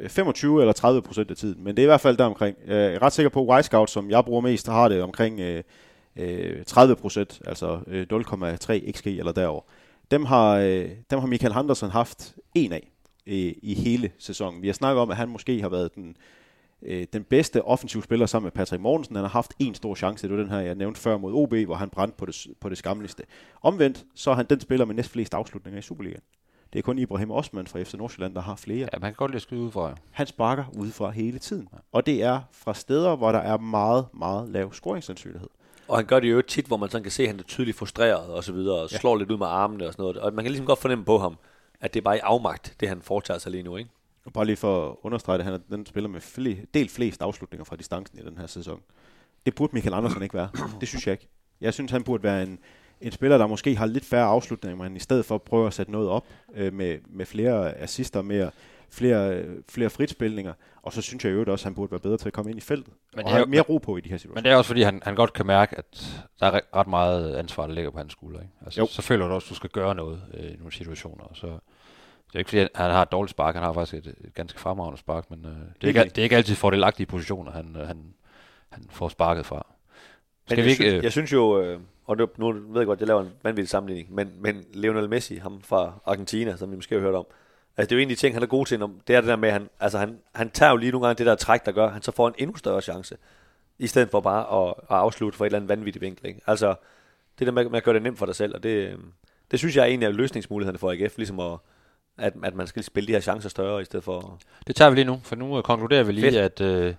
25 eller 30 procent af tiden. Men det er i hvert fald der omkring. Jeg er ret sikker på, at Wisecout, som jeg bruger mest, har det omkring øh, øh, 30 procent, altså øh, 0,3 xg eller derover. Dem har, øh, dem har Michael Henderson haft en af øh, i hele sæsonen. Vi har snakket om, at han måske har været den, øh, den bedste offensiv spiller sammen med Patrick Mortensen. Han har haft en stor chance, det var den her, jeg nævnte før mod OB, hvor han brændte på det, på det skamligste. Omvendt, så er han den spiller med næstflest afslutninger i Superligaen. Det er kun Ibrahim Osman fra FC Nordsjælland, der har flere. Ja, man kan godt lide at skyde ud fra. Ja. Han sparker udefra hele tiden. Og det er fra steder, hvor der er meget, meget lav scoringssandsynlighed. Og han gør det jo tit, hvor man sådan kan se, at han er tydeligt frustreret og så videre, og Ja. slår lidt ud med armene og sådan noget. Og man kan ligesom godt fornemme på ham, at det er bare i afmagt, det han foretager sig lige nu, ikke? Og bare lige for at understrege det, han er den spiller med fle, del flest afslutninger fra distancen i den her sæson. Det burde Michael Andersen ikke være. Det synes jeg ikke. Jeg synes, han burde være en, en spiller, der måske har lidt færre afslutninger, men i stedet for prøver at sætte noget op øh, med, med flere assister, mere, flere, flere fritspilninger. Og så synes jeg jo også, at han burde være bedre til at komme ind i feltet. Men det og er have jo- mere ro på i de her situationer. Men det er også fordi, han, han godt kan mærke, at der er re- ret meget ansvar, der ligger på hans skulder. Ikke? Altså, Jo. så føler du også, at du skal gøre noget øh, i nogle situationer. og Så, det er ikke fordi, han har et dårligt spark. Han har faktisk et, et ganske fremragende spark, men øh, det, er ikke, det er ikke altid fordelagtige positioner, han, øh, han, han får sparket fra. Men Skal jeg, vi ikke... synes, Øh, jeg synes jo, øh, og nu, nu ved jeg godt, jeg laver en vanvittig sammenligning, men, men Lionel Messi, ham fra Argentina, som vi måske har hørt om, altså det er jo en af de ting, han er god til, når, det er det der med, at han, altså han, han tager jo lige nogle gange det der træk, der gør, han så får en endnu større chance, i stedet for bare at, at afslutte for et eller andet vanvittigt vinkel. Ikke? Altså det der med, med at gøre det nemt for dig selv, og det, øh, det synes jeg er en af løsningsmulighederne for AGF, ligesom at, at, at man skal spille de her chancer større, i stedet for... Det tager vi lige nu, for nu øh, konkluderer vi lige, Fedt. at øh,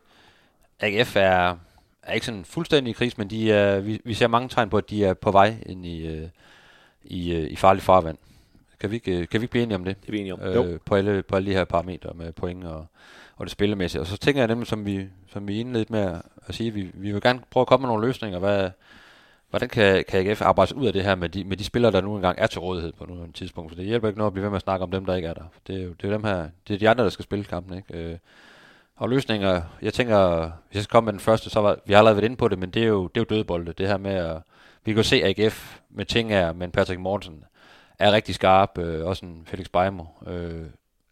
AGF er, er ikke sådan fuldstændig i kris, men de er, vi, vi ser mange tegn på, at de er på vej ind i, øh, i, øh, i farlig farvand. Kan vi, ikke, øh, kan vi ikke blive enige om det? Det er vi enige om. øh, på, alle, på alle de her parametre med point og, og det spillemæssige. Og så tænker jeg nemlig, som vi, som vi indledte med at, at sige, vi, vi vil gerne prøve at komme med nogle løsninger. Hvad, hvordan kan, kan AGF arbejde sig ud af det her med de, med de spillere, der nu engang er til rådighed på nuværende tidspunkt? For det hjælper ikke noget at blive ved med at snakke om dem, der ikke er der. Det er jo det er dem her, det er de andre, der skal spille kampen. Ikke? Øh, og løsninger, jeg tænker, hvis jeg skal komme med den første, så var, vi har allerede været inde på det, men det er jo, det er jo dødbolde. Det her med at, vi kan jo se AGF med ting her, men Patrick Mortensen er rigtig skarp, øh, også en Felix Beimo, øh,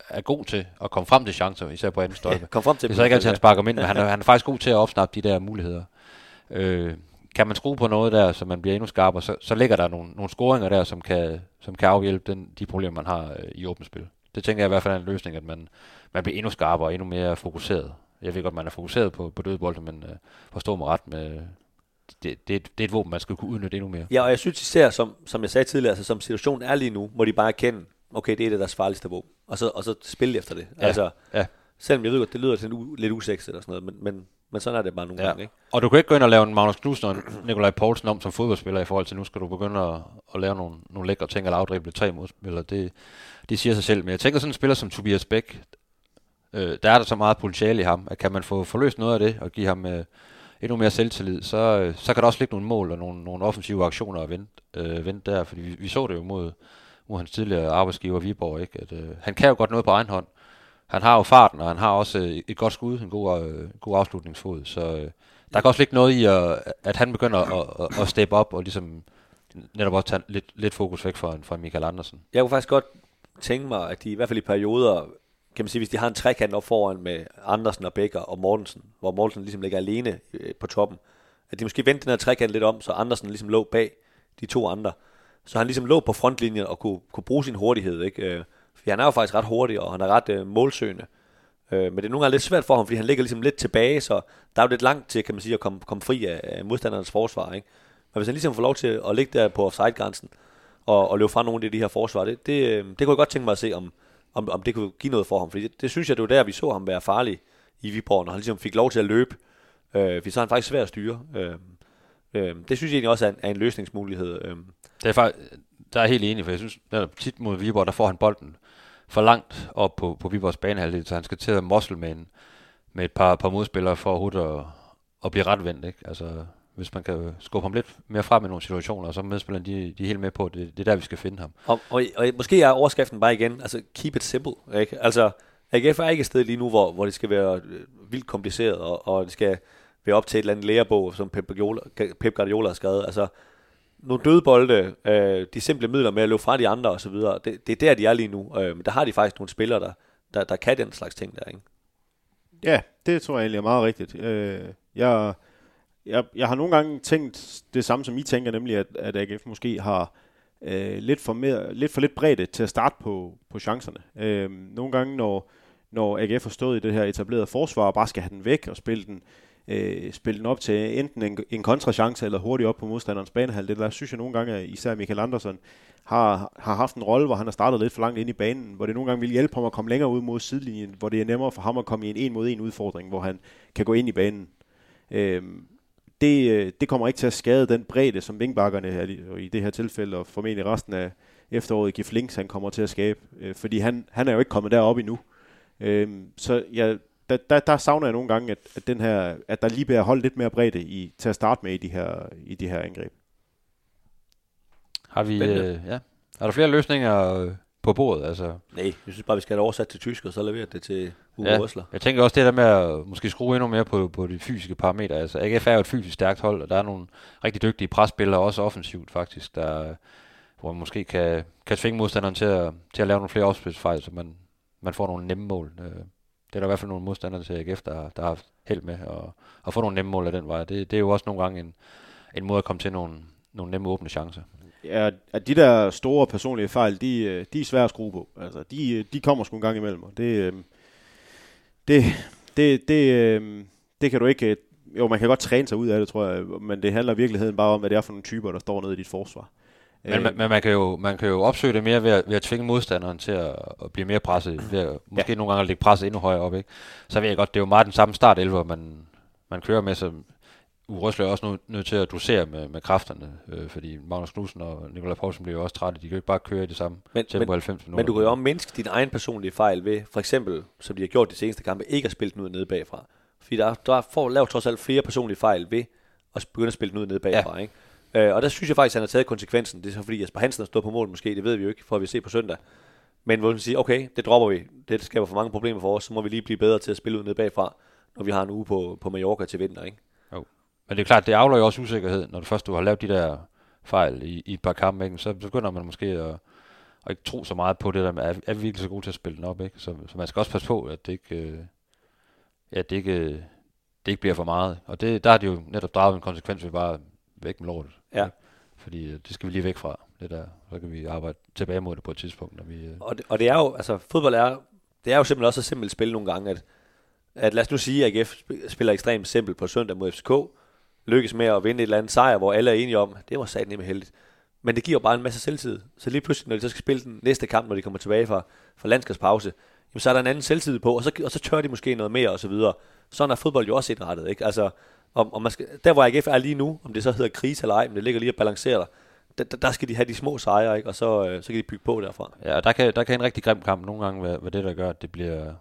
er god til at komme frem til chancer, især på anden stolpe. Kom frem til Det er så ikke altid, han sparker ind, men han er, han er faktisk god til at opsnappe de der muligheder. Øh, kan man skrue på noget der, så man bliver endnu skarpere, så, så ligger der nogle, nogle scoringer der, som kan, som kan afhjælpe den, de problemer, man har øh, i åbent spil. Det tænker jeg i hvert fald er en løsning, at man, man bliver endnu skarpere og endnu mere fokuseret. Jeg ved godt, man er fokuseret på, på dødbolde, men øh, forstår mig ret med, det, det, det er et våben, man skal kunne udnytte endnu mere. Ja, og jeg synes især, som, som jeg sagde tidligere, altså, som situationen er lige nu, må de bare erkende, okay, det er det deres farligste våben. Og så, og så spille efter det. Ja, Altså, ja. Selvom jeg ved godt, det lyder til u, lidt usekset og sådan noget, men, men, men sådan er det bare nogle Ja. gange, ikke? Og du kan ikke gå ind og lave en Magnus Knudsen og Nikolaj Poulsen om som fodboldspiller i forhold til, nu skal du begynde at, at lave nogle, nogle lækre ting eller afdrible tre modspillere. Det, det siger sig selv. Men jeg tænker sådan en spiller som Tobias Bæk, øh, der er der så meget potentiale i ham, at kan man få forløst noget af det og give ham øh, endnu mere selvtillid, så, øh, så kan der også ligge nogle mål og nogle, nogle offensive aktioner at vente, øh, vente der. Fordi vi, vi så det jo mod, mod hans tidligere arbejdsgiver Viborg, ikke? At, øh, han kan jo godt noget på egen hånd. Han har jo farten, og han har også øh, et godt skud, en god, øh, god afslutningsfod. Så øh, der kan også ligge noget i, at, at han begynder at, at, at steppe op og ligesom netop også tage lidt, lidt fokus væk fra, fra Michael Andersen. Jeg kunne faktisk godt tænke mig, at de i hvert fald i perioder, kan man sige, hvis de har en trekant op foran med Andersen og Becker og Mortensen, hvor Mortensen ligesom ligger alene øh, på toppen, at de måske vendte den her trekant lidt om, så Andersen ligesom lå bag de to andre. Så han ligesom lå på frontlinjen og kunne, kunne bruge sin hurtighed, ikke? For han er jo faktisk ret hurtig, og han er ret øh, målsøgende. Øh, men det er nogle gange lidt svært for ham, fordi han ligger ligesom lidt tilbage, så der er jo lidt langt til, kan man sige, at komme, komme fri af, af modstandernes forsvar, ikke? Men hvis han ligesom får lov til at ligge der på offside-grænsen, og, og løbe fra nogle af de her forsvar, det, det, øh, det kunne jeg godt tænke mig at se, om, om, om det kunne give noget for ham. Fordi det, det synes jeg, det var der, vi så ham være farlig i Viborg, når han ligesom fik lov til at løbe. Øh, fordi så er han faktisk svær at styre. Øh, øh, det synes jeg egentlig også er en, er en løsningsmulighed. Øh, Det er faktisk, der er helt enig, for jeg synes, netop tit mod Viborg, der får han bolden for langt op på, på Viborgs banehalvdel, så han skal til at mosle med, en, med et par, par modspillere for overhovedet at, at blive retvendt. Ikke? Altså, hvis man kan skubbe ham lidt mere frem i nogle situationer, og så medspillerne, de, de er helt med på, at det, det er der, vi skal finde ham. Og, og, og måske er overskriften bare igen, altså keep it simple. Ikke? Altså, AGF er ikke et sted lige nu, hvor, hvor det skal være øh, vildt kompliceret, og, og det skal være op til et eller andet lærebog, som Pep Guardiola, Pep Guardiola har skrevet. Altså, nogle døde bolde, øh, de simple midler med at løbe fra de andre osv., det, det er der, de er lige nu. Øh, men der har de faktisk nogle spillere, der, der, der kan den slags ting der, ikke? Ja, det tror jeg egentlig er meget rigtigt. Øh, jeg, jeg, jeg har nogle gange tænkt det samme, som I tænker, nemlig at, at AGF måske har øh, lidt, for mere, lidt for lidt bredde til at starte på, på chancerne. Øh, nogle gange, når, når AGF har stået i det her etablerede forsvar og bare skal have den væk og spille den, øh, øh, spille den op til enten en, en kontrachance eller hurtigt op på modstanderens banehalvdel, der synes jeg nogle gange, at især Michael Andersen har, har haft en rolle, hvor han har startet lidt for langt ind i banen, hvor det nogle gange vil hjælpe ham at komme længere ud mod sidelinjen, hvor det er nemmere for ham at komme i en en mod en udfordring, hvor han kan gå ind i banen. Øhm, øh, det, det kommer ikke til at skade den bredde, som vingbakkerne er i- det her tilfælde, og formentlig resten af efteråret, Gif Links, han kommer til at skabe. Øh, fordi han, han er jo ikke kommet derop endnu. Øh, så jeg, der, der, der savner jeg nogle gange, at, at, den her, at der lige bliver holdt lidt mere bredde i, til at starte med i de her, i de her angreb. Har vi, øh, ja. Er der flere løsninger øh, på bordet? Altså, Nej, jeg synes bare, vi skal have det oversat til tysk, og så levere det til Hugo Ja. Røsler. Jeg tænker også det der med at måske skrue endnu mere på, på de fysiske parametre. Altså AGF er jo et fysisk stærkt hold, og der er nogle rigtig dygtige presspillere, også offensivt faktisk, der, hvor man måske kan, kan tvinge modstanderen til at, til at lave nogle flere opspilsfejl, så man, man får nogle nemme mål. Øh, det er der i hvert fald nogle modstandere til AGF, der, der har haft held med at, at få nogle nemme mål af den vej. Det, det er jo også nogle gange en, en måde at komme til nogle, nogle nemme åbne chancer. Ja, at de der store personlige fejl, de, øh, de er svære at skrue på. Altså, de, øh, de kommer sgu en gang imellem, og det, øh, det, det, det, det kan du ikke... Jo, man kan godt træne sig ud af det, tror jeg, men det handler i virkeligheden bare om, hvad det er for nogle typer, der står nede i dit forsvar. Men, men, men man, kan jo, man kan jo opsøge det mere ved at, ved at tvinge modstanderen til at, at blive mere presset, ved at, måske ja. nogle gange at lægge presset endnu højere op. Ikke? Så ved jeg godt, det er jo meget den samme start 11, man, man kører med, så Urøsler er også nødt nødt til at dosere med, med kræfterne, øh, fordi Magnus Knudsen og Nikolaj Poulsen bliver jo også trætte. De kan jo ikke bare køre i det samme Men- tempo men- 90 minutter. Men du kan jo også mindske din egen personlige fejl ved, for eksempel, som de har gjort de seneste kampe, ikke at spille den ud nede bagfra. Fordi der, der får lavet trods alt flere personlige fejl ved at begynde at spille den ud nede bagfra. Ja. Ikke? Øh, og der synes jeg faktisk, at han har taget konsekvensen. Det er så fordi Jesper Hansen har stået på mål måske, det ved vi jo ikke, får vi ser på søndag. Men hvor man siger, okay, det dropper vi. Det skaber for mange problemer for os, så må vi lige blive bedre til at spille ud nede bagfra, når vi har en uge på, på Mallorca til vinter. Ikke? Men det er klart, det afler jo også usikkerhed, når du først du har lavet de der fejl i, i et par kampe, ikke? så begynder man måske at, at ikke tro så meget på det der med, er, er vi virkelig så gode til at spille den op, ikke? Så, så man skal også passe på, at det ikke, øh, ja, det ikke, øh, det ikke bliver for meget. Og det, der har de jo netop draget en konsekvens ved bare, væk med lortet. Ja. Fordi øh, det skal vi lige væk fra, det der. Så kan vi arbejde tilbage mod det på et tidspunkt, når vi... Øh, Og det, og det er jo, altså fodbold er, det er jo simpelthen også så simpelt spil nogle gange, at, at lad os nu sige, at AGF sp- spiller ekstremt simpelt på søndag mod FCK, lykkes med at vinde et eller andet sejr, hvor alle er enige om, det var satan med heldigt. Men det giver bare en masse selvtid. Så lige pludselig, når de så skal spille den næste kamp, når de kommer tilbage fra, fra landskabspause, jamen, så er der en anden selvtid på, og så, og så tør de måske noget mere og så videre. Sådan er fodbold jo også indrettet, ikke? Altså, om, om man skal, der hvor AGF er lige nu, om det så hedder krise eller ej, men det ligger lige og balancerer der, der, der skal de have de små sejre, ikke? og så, øh, så kan de bygge på derfra. Ja, og der kan, der kan en rigtig grim kamp nogle gange være, være det, der gør, at det bliver,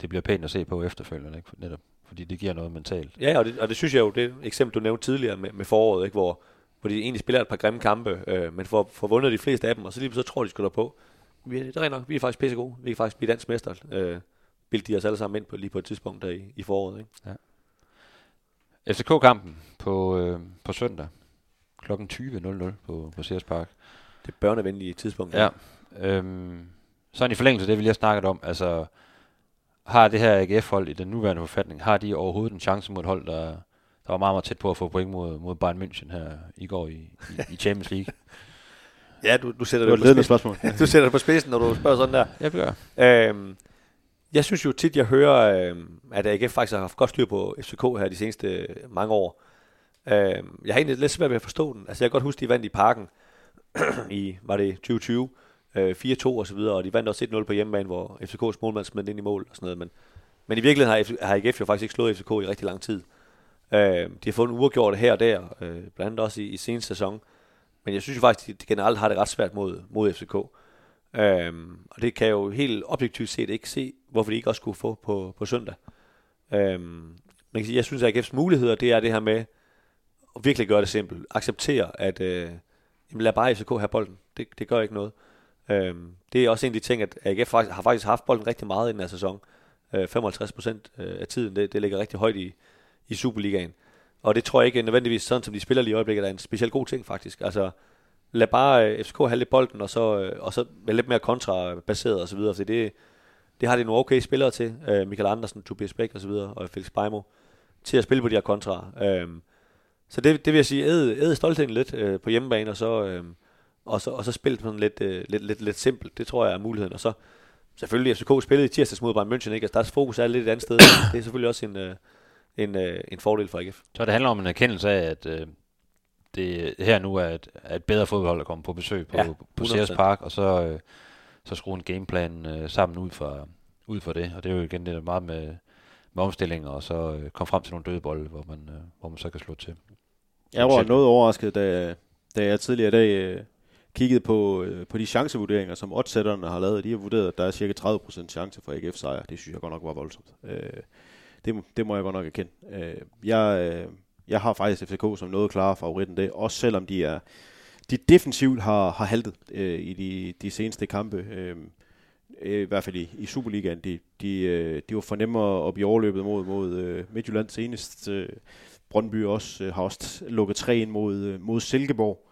det bliver pænt at se på efterfølgende, ikke? Netop. Fordi det giver noget mentalt. Ja, og det, og det synes jeg jo, det eksempel, du nævnte tidligere med, med foråret, ikke? Hvor, hvor de egentlig spiller et par grimme kampe, øh, men får, får vundet de fleste af dem, og så lige så tror de da på. Vi, er- det er nok, vi er faktisk pisse gode. Vi kan faktisk blive dansk mester. Øh, bildte de os alle sammen ind på lige på et tidspunkt der i, i foråret. Ikke? FCK-kampen på, øh, på søndag kl. 20.00 på, på Sears Park. Det børnevenlige tidspunkt. Ja. Øhm, sådan i forlængelse af det, vi lige har snakket om, altså har det her AGF-hold i den nuværende forfatning, har de overhovedet en chance mod et hold, der, der var meget, meget tæt på at få point mod, mod Bayern München her i går i, i, i Champions League? ja du, du, sætter Det det et på spørgsmål. du sætter det på spidsen, når du spørger sådan der. Ja, det gør jeg. Øhm, jeg synes jo tit, jeg hører, øhm, at AGF faktisk har haft godt styr på FCK her de seneste øh, mange år. Øhm, jeg har egentlig lidt svært ved at forstå den. Altså jeg kan godt huske, de vandt i parken i, var det 2020, øh, 4-2 og så videre, og de vandt også 1-0 på hjemmebane, hvor FCK's målmand smed den ind i mål og sådan noget. Men, men i virkeligheden har, F- har AGF jo faktisk ikke slået FCK i rigtig lang tid. Øh, de har fået en uafgjort her og der, øh, blandt andet også i, i seneste sæson. Men jeg synes jo faktisk, at de generelt har det ret svært mod, mod FCK. Øhm, og det kan jeg jo helt objektivt set ikke se, hvorfor de ikke også skulle få på, på søndag. Øhm, man kan sige, jeg synes, at AGF's muligheder, det er det her med at virkelig gøre det simpelt. Acceptere, at øh, jamen lad bare FCK have bolden. Det, det gør ikke noget. Øhm, det er også en af de ting, at AGF faktisk, har faktisk haft bolden rigtig meget i den her sæson. Øh, 55 procent øh, af tiden, det, det ligger rigtig højt i, i Superligaen. Og det tror jeg ikke nødvendigvis sådan, som de spiller lige i øjeblikket, er en specielt god ting faktisk. Altså, lad bare øh, FCK have lidt bolden, og så, øh, og så være lidt mere kontrabaseret og så videre, det, det har de nogle okay spillere til, øh, Michael Andersen, Tobias Bæk og så videre, og Felix Beimo, til at spille på de her kontra. Øh, så det, det vil jeg sige, æd, æd stoltheden lidt øh, på hjemmebane, og så, øh, og så, og så spille sådan lidt, øh, lidt, lidt, lidt simpelt. Det tror jeg er muligheden. Og så selvfølgelig FCK spillede i tirsdags mod Bayern München, ikke? Altså, deres fokus er lidt et andet sted. Det er selvfølgelig også en, øh, en, øh, en fordel for AGF. Så det handler om en erkendelse af, at øh, det her nu er et, er et bedre fodboldhold, der kommer på besøg på, Ja, på Sears 100%. Park, og så, øh, så skrue en gameplan øh, sammen ud fra, ud fra det. Og det er jo igen det der meget med, med omstillinger, og så øh, komme frem til nogle døde bolde, hvor man, øh, hvor man så kan slå til. Jeg var noget overrasket, da, da jeg tidligere i dag øh, kiggede på, øh, på de chancevurderinger, som oddsætterne har lavet. De har vurderet, at der er cirka 30% chance for AGF sejr. Det synes jeg godt nok var voldsomt. Øh, det, det må jeg godt nok erkende. Øh, jeg, øh, jeg har faktisk FCK som noget klare favoritten det, også selvom de er de defensivt har, har haltet øh, i de, de seneste kampe. Øh, øh I hvert fald i, i Superligaen. De, de, øh, de var for nemmere at blive overløbet mod, mod øh, Midtjylland senest. Øh, Brøndby også, øh, har også lukket tre ind mod, øh, mod Silkeborg.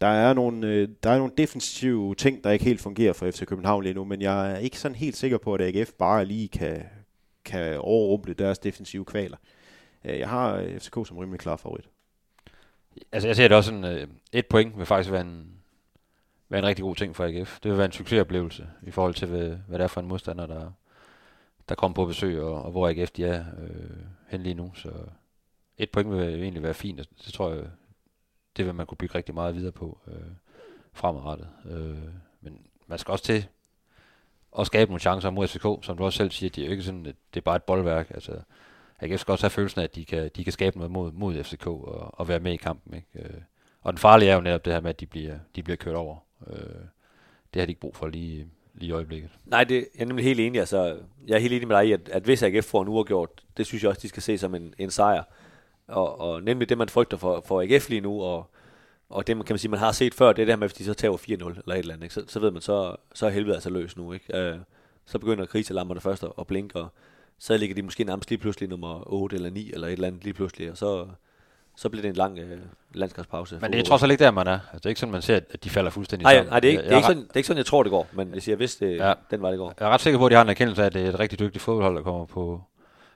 Der er, nogle, øh, der er nogle defensive ting, der ikke helt fungerer for FC København lige nu, men jeg er ikke sådan helt sikker på, at AGF bare lige kan, kan overrumple deres defensive kvaler. Øh, jeg har øh, FCK som rimelig klar favorit. Altså jeg ser det også sådan, øh, et point vil faktisk være en, være en rigtig god ting for AGF. Det vil være en succesoplevelse i forhold til, hvad, hvad det er for en modstander, der, der kommer på besøg, og, og hvor AGF de er øh, hen lige nu. Så et point vil egentlig være fint, og det tror jeg, det vil man kunne bygge rigtig meget videre på øh, fremadrettet. Øh, men man skal også til og skabe nogle chancer mod FCK, som du også selv siger, det er jo ikke sådan, at det er bare et boldværk. Altså, AGF skal også have følelsen af, at de kan, de kan skabe noget mod, mod FCK og, og være med i kampen. Ikke? Øh, og den farlige er jo netop det her med, at de bliver, de bliver kørt over. Øh, det har de ikke brug for lige, lige i øjeblikket. Nej, det, jeg er nemlig helt enig. Altså, jeg er helt enig med dig i, at, at hvis AGF får en uafgjort, det synes jeg også, de skal se som en, en sejr. Og, og nemlig det, man frygter for, for AGF lige nu, og, og det, kan man sige, man har set før, det er det her med, hvis de så tager 4-0 eller et eller andet, ikke? Så, så ved man, så, så er helvede altså løs nu. Ikke? Øh, så begynder kriselamperne først at, at blinke, og så ligger de måske nærmest lige pludselig nummer 8 eller 9 eller et eller andet lige pludselig, og så, så bliver det en lang øh, landskabspause. Men det er trods alt ikke der, man er. Altså, det er ikke sådan, man ser, at de falder fuldstændig Nej, sammen. nej det, er ikke, det, er ikke sådan, det er ikke sådan, jeg tror, det går, men jeg siger, hvis det, Ja. ja. den var det går. Jeg er ret sikker på, at de har en erkendelse af, at det er et rigtig dygtigt fodboldhold, der kommer på,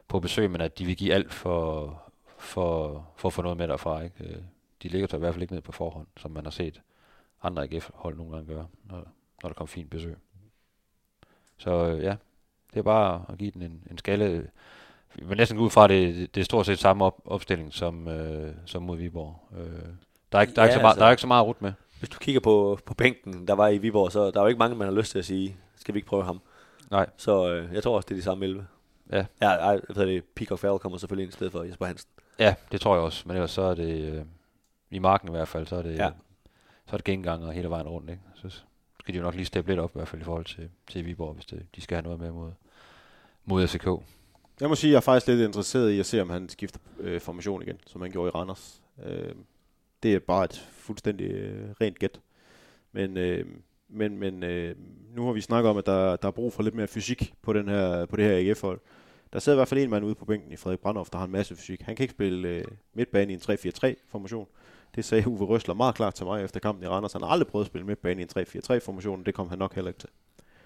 på besøg, men at de vil give alt for, for, for at få noget med derfra. Ikke? De ligger sig i hvert fald ikke ned på forhånd, som man har set andre AGF-hold nogle gange gøre, når, når der kommer fint besøg. Så øh, ja, det er bare at give den en, en skalle. Vi vil næsten gå ud fra, at det, det er stort set samme op, opstilling som, øh, som mod Viborg. Øh, der, er ikke, der, er Ja, ikke så meget, altså- der er ikke så meget rut med. Hvis du kigger på, på bænken, der var i Viborg, så der er jo ikke mange, man har lyst til at sige, skal vi ikke prøve ham? Nej. Så øh, jeg tror også, det er de samme 11. Ja. Ja, jeg ved det, Peacock Farrell kommer selvfølgelig ind i stedet for Jesper Hansen. Ja, det tror jeg også. Men ellers så er det, øh, i marken i hvert fald, så er det, Ja. så er det genganger hele vejen rundt. Ikke? Så skal de jo nok lige steppe lidt op, i hvert fald i forhold til, til Viborg, hvis det, de skal have noget med mod, mod FCK. Jeg må sige, at jeg er faktisk lidt interesseret i at se, om han skifter øh, formation igen, som han gjorde i Randers. Øh, det er bare et fuldstændig øh, rent gæt. Men, øh, men, men øh, nu har vi snakket om, at der, der er brug for lidt mere fysik på, den her, på det her AGF-hold. Der sidder i hvert fald en mand ude på bænken i Frederik Brandhoff, der har en masse fysik. Han kan ikke spille øh, midtbane i en 3-4-3-formation. Det sagde Uwe Røsler meget klart til mig efter kampen i Randers. Han har aldrig prøvet at spille midtbane i en 3-4-3-formation, det kom han nok heller ikke til.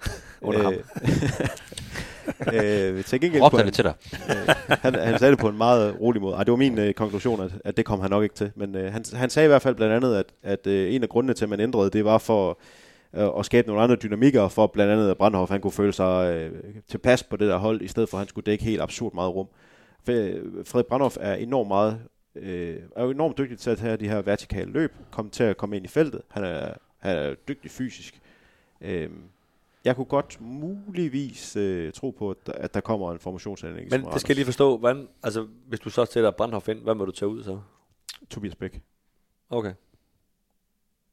Under ham. øh, til gengæld Råb kunne der han- lidt til dig. Øh, han, han sagde det på en meget rolig måde. Ej, det var min øh, konklusion, at, at det kom han nok ikke til. Men øh, han, han sagde i hvert fald blandt andet, at, at øh, en af grundene til, at man ændrede, det var for øh, at skabe nogle andre dynamikker, for blandt andet at Brandhoff han kunne føle sig øh, tilpas på det der hold, i stedet for at han skulle dække helt absurd meget rum. For, Frederik Brandhoff er enormt meget øh, er jo enormt dygtig til at have de her vertikale løb, komme til at komme ind i feltet. Han er, han er dygtig fysisk. Øh, jeg kunne godt muligvis øh, tro på, at der, at der kommer en formationsændring. Men det skal jeg lige forstå, hvordan, altså, hvis du så sætter Brandhoff ind, hvad må du tage ud så? Tobias Bæk. Okay.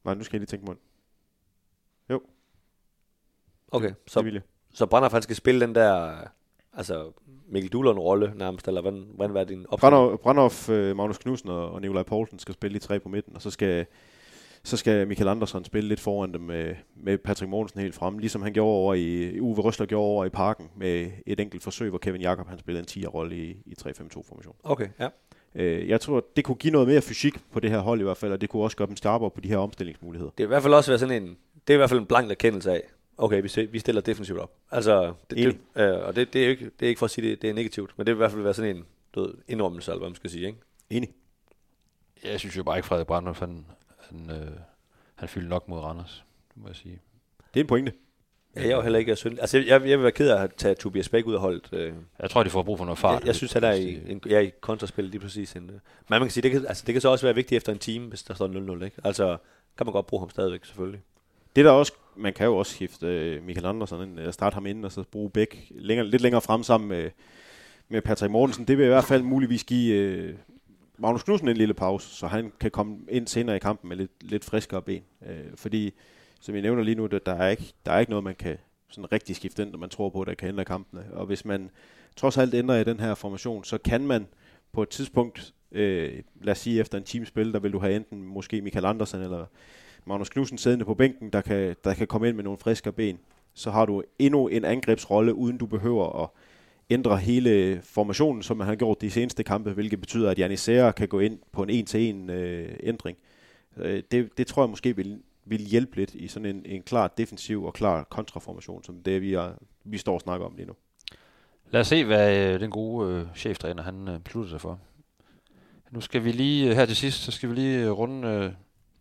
Nej, nu skal jeg lige tænke mig. Okay, Så, så, Brandhoff han skal spille den der, altså Mikkel Duhlund-rolle nærmest, eller hvordan, hvordan var din opstilling? Brandhoff, øh, Magnus Knudsen og, og Nikolaj Poulsen skal spille de tre på midten, og så skal, så skal Michael Andersson spille lidt foran dem med, med Patrick Mogensen helt frem, ligesom han gjorde over i, Uwe Røsler gjorde over i parken med et enkelt forsøg, hvor Kevin Jakob han spillede en 10'er-rolle i, i 3-5-2-formation. Okay, ja. Øh, jeg tror, det kunne give noget mere fysik på det her hold i hvert fald, og det kunne også gøre dem skarpere på de her omstillingsmuligheder. Det er i hvert fald også være sådan en, det er i hvert fald en blank erkendelse af, okay, vi, vi stiller defensivt op. Altså, det, det, øh, og det, det, er jo ikke, det er ikke for at sige, det, det er negativt, men det vil i hvert fald være sådan en du ved, indrømmelse, eller hvad man skal sige, ikke? Enig. Jeg synes jo bare ikke, Frederik Brandhoff, han, han, øh, han fyldte nok mod Randers, det må jeg sige. Det er en pointe. Ja, jeg er jo heller ikke synd. Altså, jeg, jeg vil være ked af at tage Tobias Bæk ud af holdet. Øh, Jeg tror, de får brug for noget fart. jeg, jeg synes, der er i, en, ja, i kontraspil lige præcis. En, øh. Men man kan sige, det kan, altså, det kan så også være vigtigt efter en time, hvis der står 0-0, ikke? Altså, kan man godt bruge ham stadigvæk, selvfølgelig. Det der også, man kan jo også skifte øh, Michael Andersen ind, øh, starte ham ind, og så bruge Bæk længere, lidt længere frem sammen med, med Patrick Mortensen. Det vil i hvert fald muligvis give øh, Magnus Knudsen en lille pause, så han kan komme ind senere i kampen med lidt, lidt friskere ben. Øh, fordi, som jeg nævner lige nu, der, der, er ikke, der er ikke noget, man kan sådan rigtig skifte ind, når man tror på, at der kan ændre kampene. Og hvis man trods alt ændrer i den her formation, så kan man på et tidspunkt, øh, lad os sige efter en times spil, der vil du have enten måske Michael Andersen eller Magnus Knudsen siddende på bænken, der kan, der kan komme ind med nogle friske ben. Så har du endnu en angrebsrolle, uden du behøver at ændre hele formationen, som man har gjort de seneste kampe, hvilket betyder, at Janis kan gå ind på en en-til-en øh, ændring. Øh, det, det tror jeg måske vil, vil hjælpe lidt i sådan en, en klar defensiv og klar kontraformation, som det vi, er, vi står og snakker om lige nu. Lad os se, hvad øh, den gode øh, cheftræner han øh, beslutter sig for. Nu skal vi lige, øh, her til sidst, så skal vi lige øh, runde øh,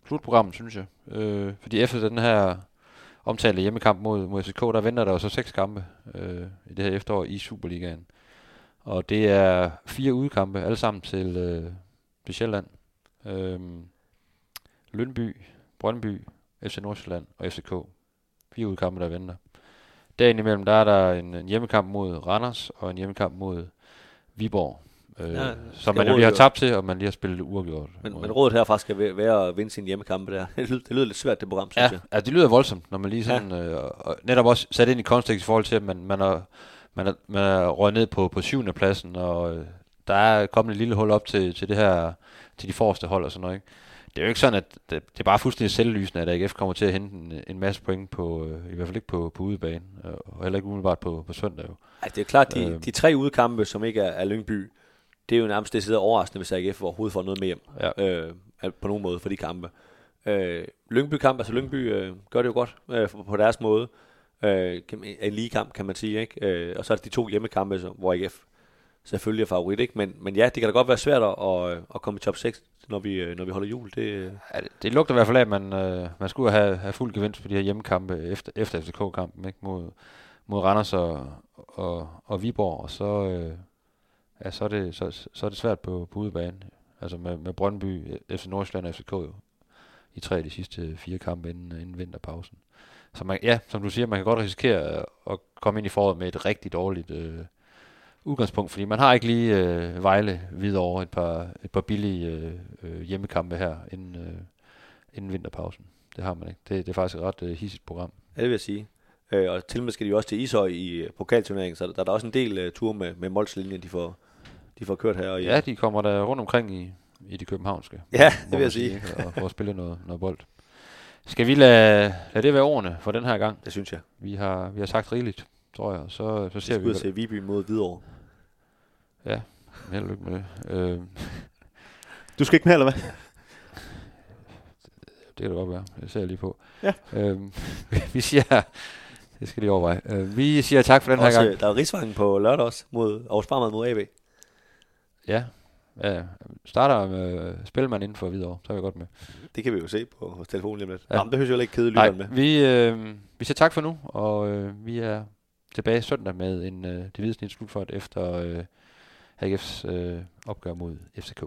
slutprogrammet, synes jeg. Øh, fordi efter den her omtalte hjemmekamp mod, mod FCK, der venter der jo så seks kampe øh, i det her efterår i Superligaen. Og det er fire udkampe, alle sammen til, øh, til Sjælland. Øh, Lønby, Brøndby, FC Nordsjælland og FCK. Fire udkampe, der venter. Dagen imellem, der er der en, en hjemmekamp mod Randers og en hjemmekamp mod Viborg. Øh, Ja, som man jo lige har tabt til, og man lige har spillet uafgjort. Men, men rådet herfra skal være- at vinde sine hjemmekampe der. Det lyder, det lyder lidt svært, det program, synes Ja, jeg. ja, det lyder voldsomt, når man lige sådan, ja. øh, og netop også sat ind i kontekst i forhold til, at man, man, er, man, er, man er røget ned på, på syvende pladsen, og øh, der er kommet et lille hul op til, til det her, til de forreste hold og sådan noget, ikke? Det er jo ikke sådan, at det, det er bare fuldstændig selvlysende, at AGF kommer til at hente en, en masse point på, øh, i hvert fald ikke på, på udebane, øh, og heller ikke umiddelbart på, på søndag jo. Ej, det er klart, de, Øhm. de tre udkampe, som ikke er, er Lyngby, det er jo nærmest det sidder overraskende, hvis AGF overhovedet får noget med hjem. Ja. Øh, på nogen måde for de kampe. Øh, Lyngby-kamp, altså Lyngby øh, gør det jo godt øh, på, deres måde. Øh, en lige kamp, kan man sige. Ikke? Øh, og så er det de to hjemmekampe, som, hvor AGF selvfølgelig er favorit, ikke? Men, men ja, det kan da godt være svært at, at, at komme i top 6, når vi, øh, når vi holder jul. Det, øh, Ja, det, det lugter i hvert fald af, at man, øh, man skulle have, have fuld gevinst på de her hjemmekampe efter, efter FCK-kampen ikke? Mod, mod Randers og, og, og Viborg, og så, øh, ja, så, er det, så, så er det svært på, på udebane. Altså med, med Brøndby, FC Nordsjælland og FCK jo, i tre af de sidste fire kampe inden, inden vinterpausen. Så man, ja, som du siger, man kan godt risikere øh, at, komme ind i foråret med et rigtig dårligt øh, udgangspunkt, fordi man har ikke lige øh, Vejle videre over et par, et par billige øh, øh, hjemmekampe her inden, øh, inden vinterpausen. Det har man ikke. Det, det er faktisk et ret øh, hissigt program. ja, det vil jeg sige. Øh, og til og med skal de jo også til Ishøj i øh, pokalturneringen, så der, der er også en del uh, ture med, med Molslinjen, de får, de får kørt her. Og Ja, de kommer der rundt omkring i, i de københavnske. Ja, det vil jeg sige. Og får spillet noget, noget bold. Skal vi lade, lade det være ordene for den her gang? Det synes jeg. Vi har, vi har sagt rigeligt, tror jeg. Så, så Vi ser skal vi, ud og hvad- se Viby mod Hvidovre. Ja, held og lykke med det. Øh, Du skal ikke med, eller hvad? det kan det godt være. Det ser jeg lige på. Ja. Øhm, vi siger... Det skal de overveje. Øh, vi siger tak for den her Også, gang. øh, der er Rigsvangen på lørdag også, mod Barmad mod AB. Ja. ja. Starter med Spilmand inden for videre, så er vi godt med. Det kan vi jo se på telefonen lige om lidt. Ja. Ja. Nå, men det høres jo heller ikke kedeligt med. vi, øh, vi siger tak for nu, og øh, vi er tilbage søndag med en øh, det hvide snit slutfart efter øh, AGF's øh, opgør mod FCK.